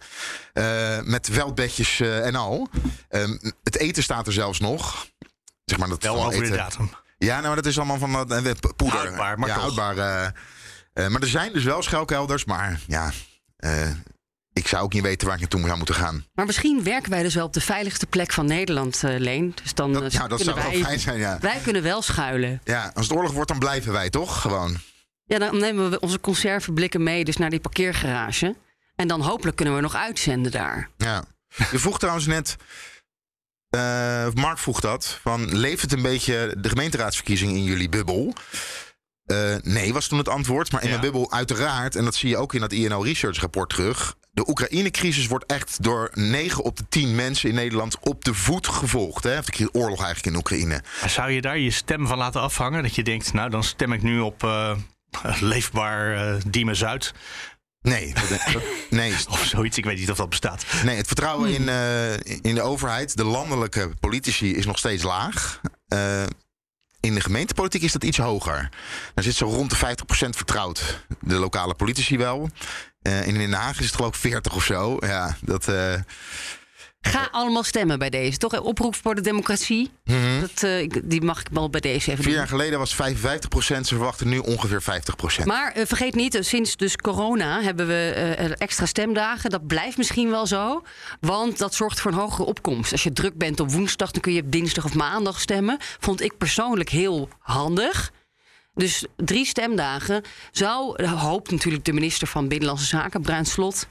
Uh, met veldbedjes uh, en al. Um, het eten staat er zelfs nog. Zeg maar dat Wel over eten. de datum. Ja, nou, maar dat is allemaal van uh, poeder. Houdbaar, maar ja, houdbaar. maar er zijn dus wel schuilkelders, maar ja ik zou ook niet weten waar ik naartoe zou moeten gaan. Maar misschien werken wij dus wel op de veiligste plek van Nederland, uh, Leen. Dus dan dat, ja, dat zou wij, wel fijn zijn, ja. Wij kunnen wel schuilen. Ja, als het oorlog wordt, dan blijven wij toch gewoon. Ja, dan nemen we onze conserveblikken mee dus naar die parkeergarage. En dan hopelijk kunnen we nog uitzenden daar. Ja. Je vroeg trouwens net... Uh, Mark vroeg dat. Van, leeft het een beetje de gemeenteraadsverkiezing in jullie bubbel? Uh, nee, was toen het antwoord. Maar in ja. mijn bubbel uiteraard, en dat zie je ook in dat INO Research rapport terug de Oekraïne-crisis wordt echt door 9 op de 10 mensen in Nederland op de voet gevolgd. Hè? Of de oorlog eigenlijk in Oekraïne. Zou je daar je stem van laten afhangen? Dat je denkt, nou dan stem ik nu op uh, [laughs] leefbaar uh, Diemen Zuid. Nee, [laughs] nee. of zoiets, ik weet niet of dat bestaat. Nee, het vertrouwen in, uh, in de overheid, de landelijke politici, is nog steeds laag. Uh, in de gemeentepolitiek is dat iets hoger. Dan zit zo rond de 50% vertrouwd. De lokale politici wel. Uh, in Den Haag is het geloof ik 40 of zo. Ja, dat. Uh, Ga allemaal stemmen bij deze, toch? Oproep voor de democratie. Mm -hmm. dat, uh, die mag ik wel bij deze even Vier jaar geleden was 55 procent. Ze verwachten nu ongeveer 50 procent. Maar uh, vergeet niet, sinds dus corona hebben we uh, extra stemdagen. Dat blijft misschien wel zo. Want dat zorgt voor een hogere opkomst. Als je druk bent op woensdag, dan kun je op dinsdag of maandag stemmen. Vond ik persoonlijk heel handig. Dus drie stemdagen zou, hoopt natuurlijk de minister van Binnenlandse Zaken, Bruin Slot,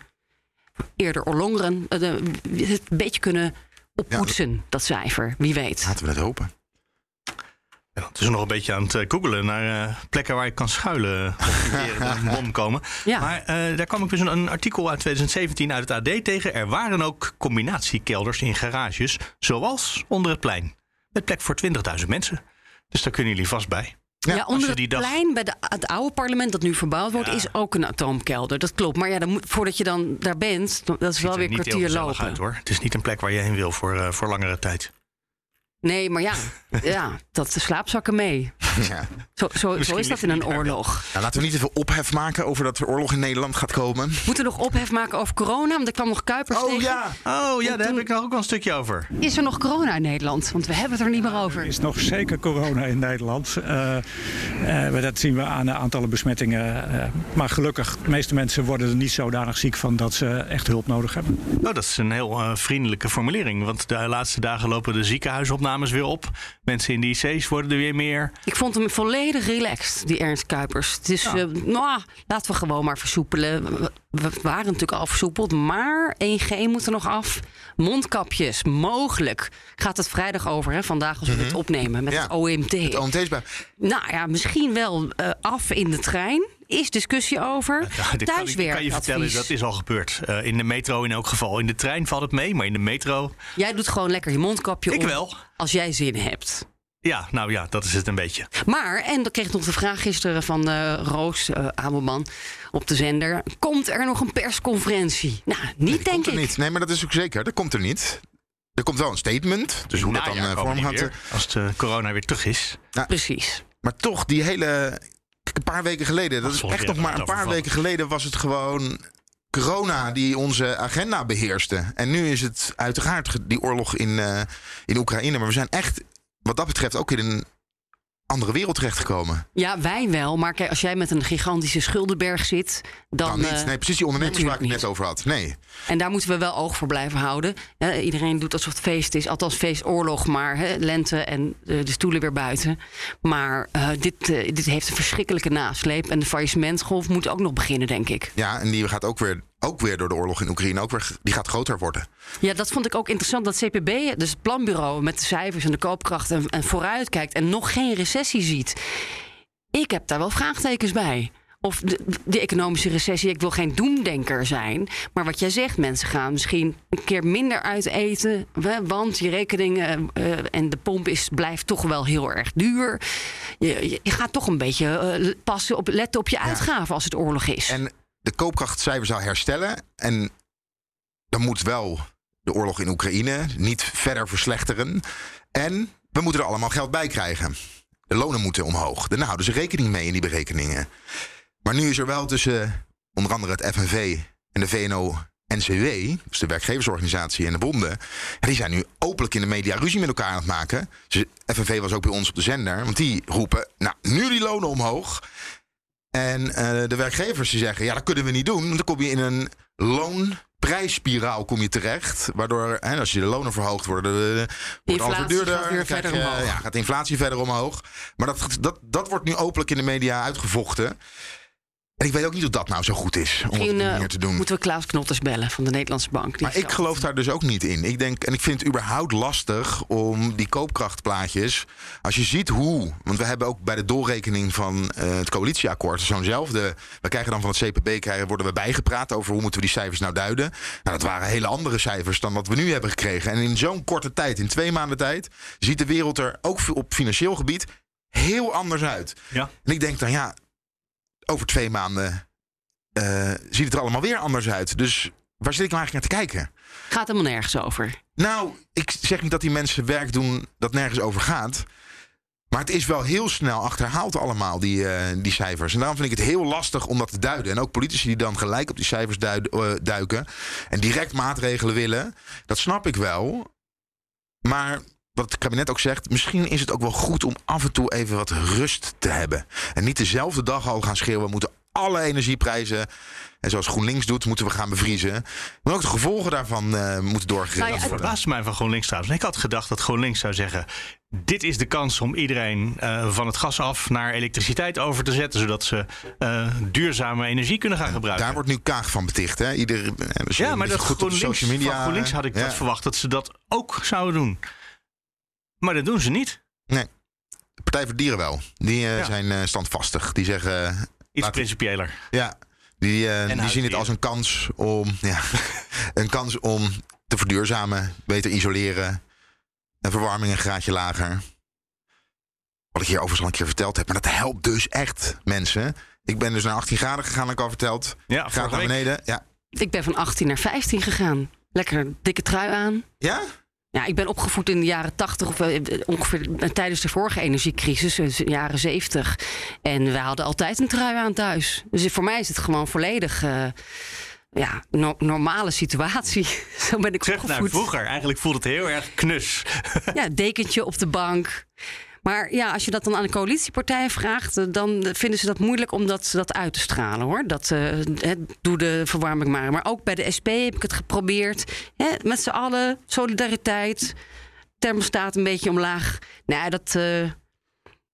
eerder Orlongeren, uh, het een beetje kunnen oppoetsen, ja, dat cijfer. Wie weet. Laten we het hopen. Ja, het is nog een beetje aan het uh, googelen naar uh, plekken waar je kan schuilen of een bom komen. Ja. Maar uh, daar kwam ik dus een, een, artikel uit 2017 uit het AD tegen. Er waren ook combinatiekelders in garages, zoals onder het plein. Met plek voor 20.000 mensen. Dus daar kunnen jullie vast bij. Ja, ja onder het dag... plein bij de, het oude parlement dat nu verbouwd wordt, ja. is ook een atoomkelder. Dat klopt. Maar ja, dan moet, voordat je dan daar bent, dat is wel weer een kwartier lopen. Uit, hoor. Het is niet een plek waar je heen wil voor, uh, voor langere tijd. Nee, maar ja, [laughs] ja dat de slaapzakken mee. Ja. Zo, zo, is dat in een oorlog. Nou, laten we niet even ophef maken over dat er oorlog in Nederland gaat komen. Moeten we nog ophef maken over corona? Want er kwam nog Kuipers tegen. Oh ja, daar toen- heb ik nog ook wel een stukje over. Is er nog corona in Nederland? Want we hebben het er niet meer Er over. is nog zeker corona in Nederland. Eh, eh, dat zien we aan de aantallen besmettingen. Eh, maar gelukkig, de meeste mensen worden er niet zodanig ziek van dat ze echt hulp nodig hebben. Oh, dat is een heel vriendelijke formulering. Want de laatste dagen lopen de ziekenhuisopnames weer op. Mensen in de IC's worden er weer meer. Ik vond hem volledig relaxed, die Ernst Kuipers. Dus eh, nou, laten we gewoon maar versoepelen. We- waren natuurlijk al versoepeld, maar 1G moet er nog af. Mondkapjes, mogelijk. Gaat het vrijdag over, hè? vandaag als we het opnemen met Ja, het OMT. Het OMT is bij. Nou ja, misschien wel eh, af in de trein. Is discussie over. Ja, dit kan, ik- kan je vertellen, dat is al gebeurd. Eh, in de metro in elk geval. In de trein valt het mee, maar in de metro... Jij doet gewoon lekker je mondkapje Ik op. wel. Als jij zin hebt. Ja, nou ja, dat is het een beetje. Maar, en dan kreeg ik nog de vraag gisteren van eh, Roos uh, Abelman op de zender. Komt er nog een persconferentie? Nou, niet Nee, denk komt er ik. niet. Nee, maar dat is ook zeker. Dat komt er niet. Er komt wel een statement. Dus hoe dat dan eh, komen vorm gaat. Als de corona weer terug is. Precies. Maar toch, die hele. Een paar weken geleden, dat is echt nog maar een paar weken geleden, was het gewoon corona die onze agenda beheerste. En nu is het uiteraard die oorlog in, eh, in Oekraïne. Maar we zijn echt, wat dat betreft, ook in een andere wereld terechtgekomen. Ja, wij wel. Maar kijk, als jij met een gigantische schuldenberg zit, dan. Dan niet. eh, Nee, precies die ondernemers waar ik het net over had. Nee. En daar moeten we wel oog voor blijven houden. Iedereen doet alsof het feest is. Althans, feestoorlog, maar hè, lente en de stoelen weer buiten. Maar eh, dit, eh, dit heeft een verschrikkelijke nasleep. En de faillissementgolf moet ook nog beginnen, denk ik. Ja, en die gaat ook weer, ook weer door de oorlog in Oekraïne, ook weer, die gaat groter worden. Ja, dat vond ik ook interessant. Dat CPB, dus het planbureau met de cijfers en de koopkracht en, en vooruitkijkt en nog geen recessie ziet. Ik heb daar wel vraagtekens bij. Of de, de economische recessie, ik wil geen doemdenker zijn. Maar wat jij zegt, mensen gaan misschien een keer minder uit eten. Want je rekening eh, en de pomp is, blijft toch wel heel erg duur. Je, gaat toch een beetje eh, passen op, letten op je uitgaven als het oorlog is. En de koopkrachtcijfer zou herstellen. En dan moet wel de oorlog in Oekraïne niet verder verslechteren. En we moeten er allemaal geld bij krijgen. De lonen moeten omhoog. Daar houden ze rekening mee in die berekeningen. Maar nu is er wel tussen onder andere het FNV en de VNO-NCW... dus de werkgeversorganisatie en de bonden... die zijn nu openlijk in de media ruzie met elkaar aan het maken. Dus FNV was ook bij ons op de zender. Want die roepen, nou, nu die lonen omhoog... En eh, de werkgevers die zeggen, ja, dat kunnen we niet doen. Want dan kom je in een loonprijsspiraal kom je terecht. Waardoor, hè, als je de lonen verhoogt, worden de, wordt alles Inflatie duurder. gaat weer Dan krijg verder je- omhoog. Ja, gaat de inflatie verder omhoog. Maar dat, dat, dat wordt nu openlijk in de media uitgevochten. En ik weet ook niet of dat nou zo goed is om Misschien eh, manier te doen. moeten we Klaas Knotters bellen van de Nederlandse Bank. Die Maar ik geloof daar dus ook niet in. Ik denk, en ik vind het überhaupt lastig om die koopkrachtplaatjes. Als je ziet hoe. Want we hebben ook bij de doorrekening van eh, het coalitieakkoord zo'nzelfde. We krijgen dan van het CPB krijgen, worden we bijgepraat over hoe moeten we die cijfers nou duiden. Nou, dat waren hele andere cijfers dan wat we nu hebben gekregen. En in zo'n korte tijd, in twee maanden tijd, ziet de wereld er ook op financieel gebied heel anders uit. Ja. En ik denk dan ja, over twee maanden eh, ziet het er allemaal weer anders uit. Dus waar zit ik nou eigenlijk naar te kijken? Gaat helemaal nergens over. Nou, ik zeg niet dat die mensen werk doen dat nergens over gaat. Maar het is wel heel snel achterhaald allemaal, die, eh, die cijfers. En daarom vind ik het heel lastig om dat te duiden. En ook politici die dan gelijk op die cijfers duiden, eh, duiken... en direct maatregelen willen, dat snap ik wel. Maar wat het kabinet ook zegt... misschien is het ook wel goed om af en toe even wat rust te hebben. En niet dezelfde dag al gaan schreeuwen... we moeten alle energieprijzen... en zoals GroenLinks doet, moeten we gaan bevriezen. Maar ook de gevolgen daarvan eh, moeten doorgegeven Nou worden. verbaasde mij van GroenLinks trouwens. Ik had gedacht dat GroenLinks zou zeggen... dit is de kans om iedereen eh, van het gas af naar elektriciteit over te zetten... zodat ze eh, duurzame energie kunnen gaan gebruiken. Daar wordt nu Kaag van beticht. Hè? Ieder, ja, maar dat goed GroenLinks, social media. van GroenLinks had ik ja. dat verwacht dat ze dat ook zouden doen. Maar dat doen ze niet. Nee. De Partij voor de Dieren wel. Die eh, Ja. zijn eh, standvastig. Die zeggen. eh, Iets principiëler. Ja. Die, eh, die zien het als een kans om. Ja, [laughs] een kans om te verduurzamen. Beter isoleren. En verwarming een graadje lager. Wat ik hier overigens al een keer verteld heb. Maar dat helpt dus echt mensen. Ik ben dus naar 18 graden gegaan, heb ik al verteld. Ja, vorige naar beneden. Ja. Ik ben van 18 naar 15 gegaan. Lekker dikke trui aan. Ja? Ja, ik ben opgevoed in de jaren 80 of eh, ongeveer eh, tijdens de vorige energiecrisis, in de jaren 70. En we hadden altijd een trui aan thuis. Dus voor mij is het gewoon volledig. eh, ja, no- normale situatie. [laughs] Zo ben ik Terug naar opgevoed. vroeger. Eigenlijk voelt het heel erg knus. Ja, dekentje op de bank. Maar ja, als je dat dan aan de coalitiepartijen vraagt, eh, dan vinden ze dat moeilijk om dat, dat uit te stralen hoor. Dat hè, doe de verwarming maar. Maar ook bij de SP heb ik het geprobeerd. Met z'n allen, solidariteit, thermostaat een beetje omlaag. Nou, dat, eh,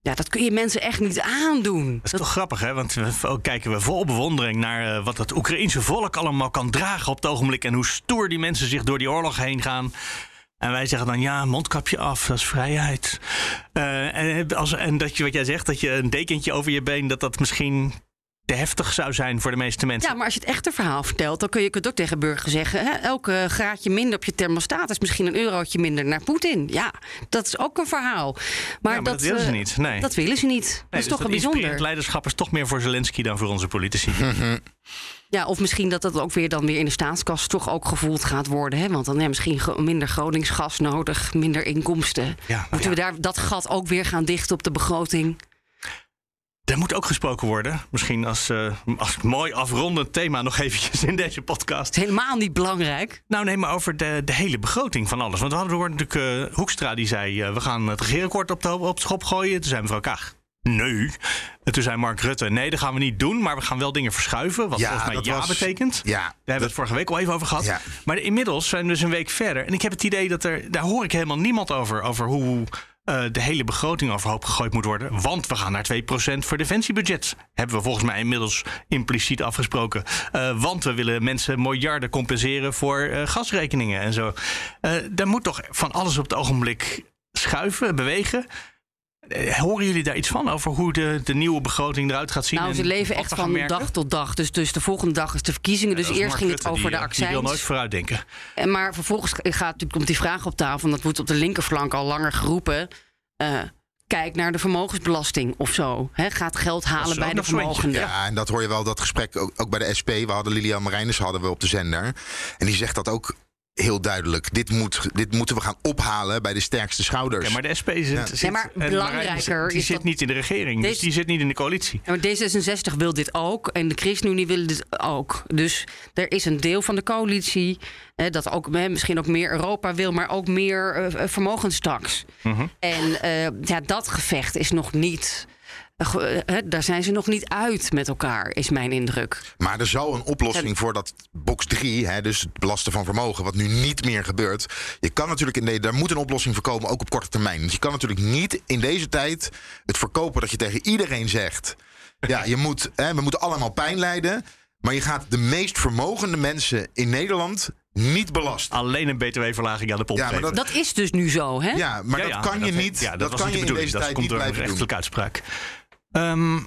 ja, dat kun je mensen echt niet aandoen. Dat is toch grappig, hè? Want we kijken we vol bewondering naar wat het Oekraïense volk allemaal kan dragen op het ogenblik. En hoe stoer die mensen zich door die oorlog heen gaan. En wij zeggen dan, ja, mondkapje af, dat is vrijheid. Eh, en, als, en dat je, wat jij zegt, dat je een dekentje over je been, dat dat misschien te heftig zou zijn voor de meeste mensen. Ja, maar als je het echte verhaal vertelt, dan kun je het ook tegen burgers zeggen. Hè? Elke graadje minder op je thermostaat is misschien een eurotje minder naar Poetin. Ja, dat is ook een verhaal. Maar, Ja, maar dat willen ze eh, niet, nee. Dat willen ze niet. Nee, dat is dus toch wel bijzonder. leiderschap is toch meer voor Zelensky dan voor onze politici. [laughs] Ja, of misschien dat dat ook weer dan weer in de staatskas toch ook gevoeld gaat worden. Hè? Want dan ja, misschien gro- minder Gronings gas nodig, minder inkomsten. Ja, Moeten we daar dat gat ook weer gaan dichten op de begroting? Er moet ook gesproken worden. Misschien als, eh, als mooi afrondend thema nog eventjes in deze podcast. Helemaal niet belangrijk. Nou nee, maar over de, de hele begroting van alles. Want we hadden natuurlijk eh, Hoekstra die zei... eh, we gaan het regeerakkoord op de, op de schop gooien. Toen zei mevrouw Kaag... Nee. En toen zei Mark Rutte, nee, dat gaan we niet doen. Maar we gaan wel dingen verschuiven. Wat Ja, volgens mij dat ja was- betekent. Ja, Daar hebben we het vorige week al even over gehad. Ja. Maar inmiddels zijn we dus een week verder. En ik heb het idee dat er... Daar hoor ik helemaal niemand over. Over hoe eh, de hele begroting overhoop gegooid moet worden. Want we gaan naar 2% voor defensiebudget. Hebben we volgens mij inmiddels impliciet afgesproken. Eh, want we willen mensen miljarden compenseren voor eh, gasrekeningen en zo. Daar moet toch van alles op het ogenblik schuiven, bewegen. Eh, Horen jullie daar iets van over hoe de, de nieuwe begroting eruit gaat zien? Nou, ze leven echt van merken? dag tot dag. Dus, dus de volgende dag is de verkiezingen. Dus eerst Mark ging het over die, de eh, Die wil accijns. nooit vooruitdenken. En maar vervolgens gaat natuurlijk komt die vraag op tafel. En dat wordt op de linkerflank al langer geroepen. Eh, kijk naar de vermogensbelasting of zo. Hè, gaat geld halen bij de vermogenden. Ja, en dat hoor je wel, dat gesprek ook, ook bij de SP. We hadden Lilian Marijnis hadden we op de zender. En die zegt dat ook heel duidelijk. Dit, moet, dit moeten we gaan ophalen bij de sterkste schouders. Ja, maar de SP zit, Ja. zit Ja, maar belangrijker die is zit dat- niet in de regering, dus Deze- die zit niet in de coalitie. Ja, maar D66 wil dit ook en de ChristenUnie willen dit ook. Dus er is een deel van de coalitie eh, dat ook hè, misschien ook meer Europa wil, maar ook meer eh, vermogenstaks. Mhm. En eh, ja, dat gevecht is nog niet. Daar zijn ze nog niet uit met elkaar, is mijn indruk. Maar er zal een oplossing voor dat box 3, hè, dus het belasten van vermogen, wat nu niet meer gebeurt. Je kan natuurlijk in de, daar moet een oplossing voor komen, ook op korte termijn. Want je kan natuurlijk niet in deze tijd het verkopen dat je tegen iedereen zegt. Ja, je moet, hè, we moeten allemaal pijn lijden. Maar je gaat de meest vermogende mensen in Nederland niet belasten. Alleen een btw-verlaging aan de pomp Ja, maar dat- Dat is dus nu zo, hè? Ja, maar Ja, dat ja, kan je dat- niet. ja, dat, dat was kan niet je de in bedoeling. deze dat tijd komt niet door een blijven doen. rechterlijke uitspraak. Ehm,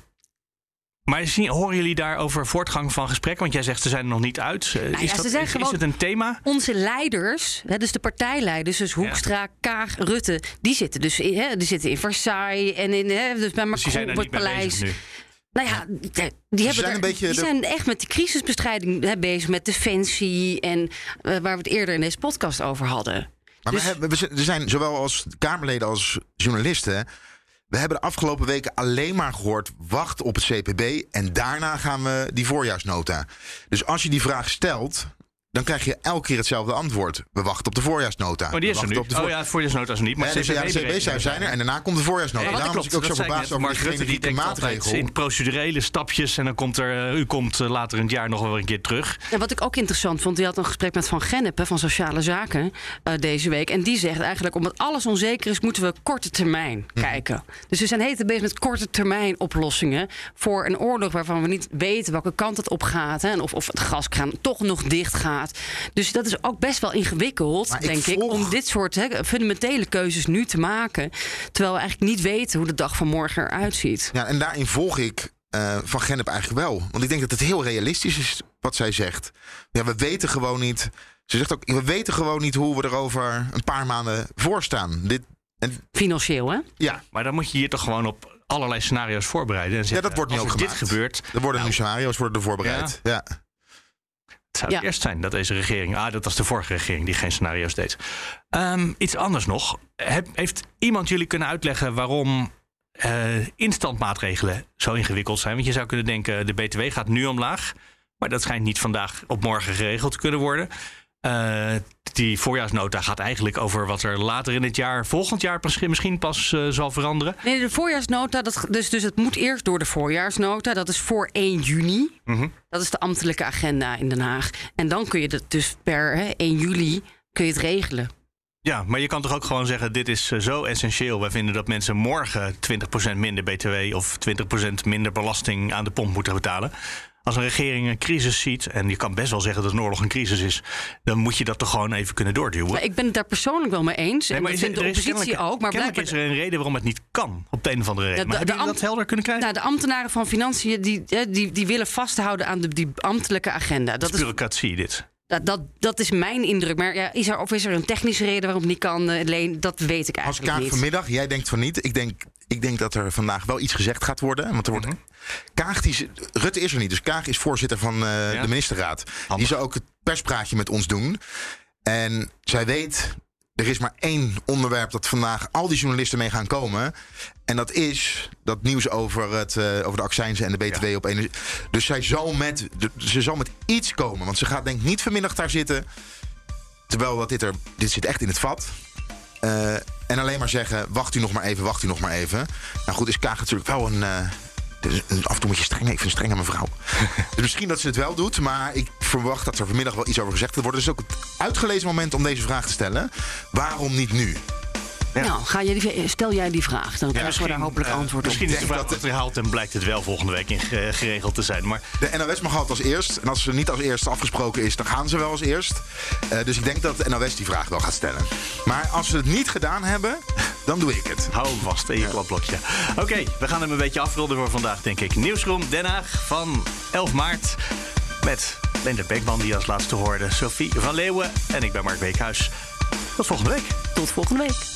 maar zien, horen jullie daarover voortgang van gesprek? Want jij zegt ze zijn er nog niet uit. Eh, Nou is, ja, dat, ze zijn is, is het een thema? Onze leiders, hè, dus de partijleiders, dus Hoekstra, Kaag, Rutte, die zitten dus in, hè, die zitten in Versailles en in, hè, dus bij Dus Macron er op het paleis. Nou ja, die, die, hebben zijn er- die de- zijn echt met de crisisbestrijding hè, bezig, met defensie en eh, waar we het eerder in deze podcast over hadden. Maar Dus- we, hebben, we zijn- er zijn zowel als Kamerleden als journalisten. We hebben de afgelopen weken alleen maar gehoord: wacht op het CPB en daarna gaan we die voorjaarsnota. Dus als je die vraag stelt, dan krijg je elke keer hetzelfde antwoord. We wachten op de voorjaarsnota. Oh, die is We er op de Oh voor- ja, voorjaarsnota is er niet. Maar Ja, de zijn er en daarna komt de voorjaarsnota. Nee, Daarom dat was ik ook zo klopt. Dat zei verbaasd over Mark die Rutte, die denkt altijd maatregel. in procedurele stapjes. En dan komt er, eh, u komt eh, later in het jaar nog wel een keer terug. En wat ik ook interessant vond, die had een gesprek met Van Gennep van Sociale Zaken eh, deze week. En die zegt eigenlijk, omdat alles onzeker is, moeten we korte termijn kijken. Dus we zijn heet bezig met korte termijn oplossingen voor een oorlog waarvan we niet weten welke kant het op gaat. Hè, en of, of het gaskraan toch nog dicht gaat. Dus dat is ook best wel ingewikkeld, Maar denk ik, volg- om dit soort hè, fundamentele keuzes nu te maken. Terwijl we eigenlijk niet weten hoe de dag van morgen eruit ziet. Ja, en daarin volg ik eh, Van Gennep eigenlijk wel. Want ik denk dat het heel realistisch is wat zij zegt. Ja, we weten gewoon niet. Ze zegt ook, we weten gewoon niet hoe we er over een paar maanden voor staan. Dit, en, Financieel, hè? ja, Maar dan moet je hier toch gewoon op allerlei scenario's voorbereiden. En ja, zeggen, dat wordt nu ook er gemaakt. dit gebeurt. Er worden nou, nu scenario's worden er voorbereid. Ja. Zou het Ja. eerst zijn dat deze regering... Ah, dat was de vorige regering die geen scenario's deed. Ehm, iets anders nog. Heb- heeft iemand jullie kunnen uitleggen waarom eh, instandmaatregelen zo ingewikkeld zijn? Want je zou kunnen denken, de BTW gaat nu omlaag. Maar dat schijnt niet vandaag op morgen geregeld te kunnen worden. Eh, die voorjaarsnota gaat eigenlijk over wat er later in het jaar, volgend jaar misschien, pas eh, zal veranderen. Nee, de voorjaarsnota, dat, dus, dus het moet eerst door de voorjaarsnota. Dat is voor 1 juni. Mhm. Dat is de ambtelijke agenda in Den Haag. En dan kun je dat dus per hè, 1 juli kun je het regelen. Ja, maar je kan toch ook gewoon zeggen: dit is eh, zo essentieel. Wij vinden dat mensen morgen 20% minder BTW of 20% minder belasting aan de pomp moeten betalen. Als een regering een crisis ziet, en je kan best wel zeggen dat een oorlog een crisis is, dan moet je dat toch gewoon even kunnen doorduwen. Maar ik ben het daar persoonlijk wel mee eens. Nee, en maar dat is, vindt er de oppositie ook. Maar blijkbaar is er een reden waarom het niet kan, op de een of andere reden. Ja, maar de- jullie dat helder kunnen krijgen? Nou, de ambtenaren van Financiën die, hè, die, die willen vasthouden aan de, die ambtelijke agenda. dat Dat is bureaucratie, dit. dat, dat, dat is mijn indruk. Maar ja, is er, of is er een technische reden waarom het niet kan, eh, Leen? Dat weet ik Als eigenlijk Kaag niet. vanmiddag, jij denkt van niet. Ik denk, ik denk dat er vandaag wel iets gezegd gaat worden. Want er wordt. Kaag, die, is- Rutte is er niet. Dus Kaag is voorzitter van eh, Ja. de ministerraad. Handig. Die zal ook het perspraatje met ons doen. En zij weet, er is maar één onderwerp dat vandaag al die journalisten mee gaan komen. En dat is dat nieuws over, het, eh, over de accijnzen en de BTW op energie. Dus zij zal met, ze zal met iets komen. Want ze gaat denk ik niet vanmiddag daar zitten. Terwijl dat dit, er, dit zit echt in het vat. Eh, en alleen maar zeggen, wacht u nog maar even, wacht u nog maar even. Nou goed, is Kaag natuurlijk wel een... dus af en toe moet je streng, ik vind een strenge mevrouw. [laughs] dus misschien dat ze het wel doet, maar ik verwacht dat er vanmiddag wel iets over gezegd worden. Dus ook het uitgelezen moment om deze vraag te stellen. Waarom niet nu? Nou, ga je die, stel jij die vraag. Dan krijgen we daar hopelijk eh, antwoord op. Misschien is de vraag dat- achterhaald en blijkt het wel volgende week in, ge- geregeld te zijn. Maar De NOS mag altijd als eerst. En als ze niet als eerste afgesproken is, dan gaan ze wel als eerst. Eh, dus ik denk dat de NOS die vraag wel gaat stellen. Maar als ze het niet gedaan hebben, dan doe ik het. Hou hem vast in je kladblokje. Oké, we gaan hem een beetje afronden voor vandaag, denk ik. Nieuwsroom Den Haag van 11 maart. Met Leendert Beekman, die als laatste hoorde. Sophie van Leeuwen en ik ben Mark Beekhuis. Tot volgende week. Tot volgende week.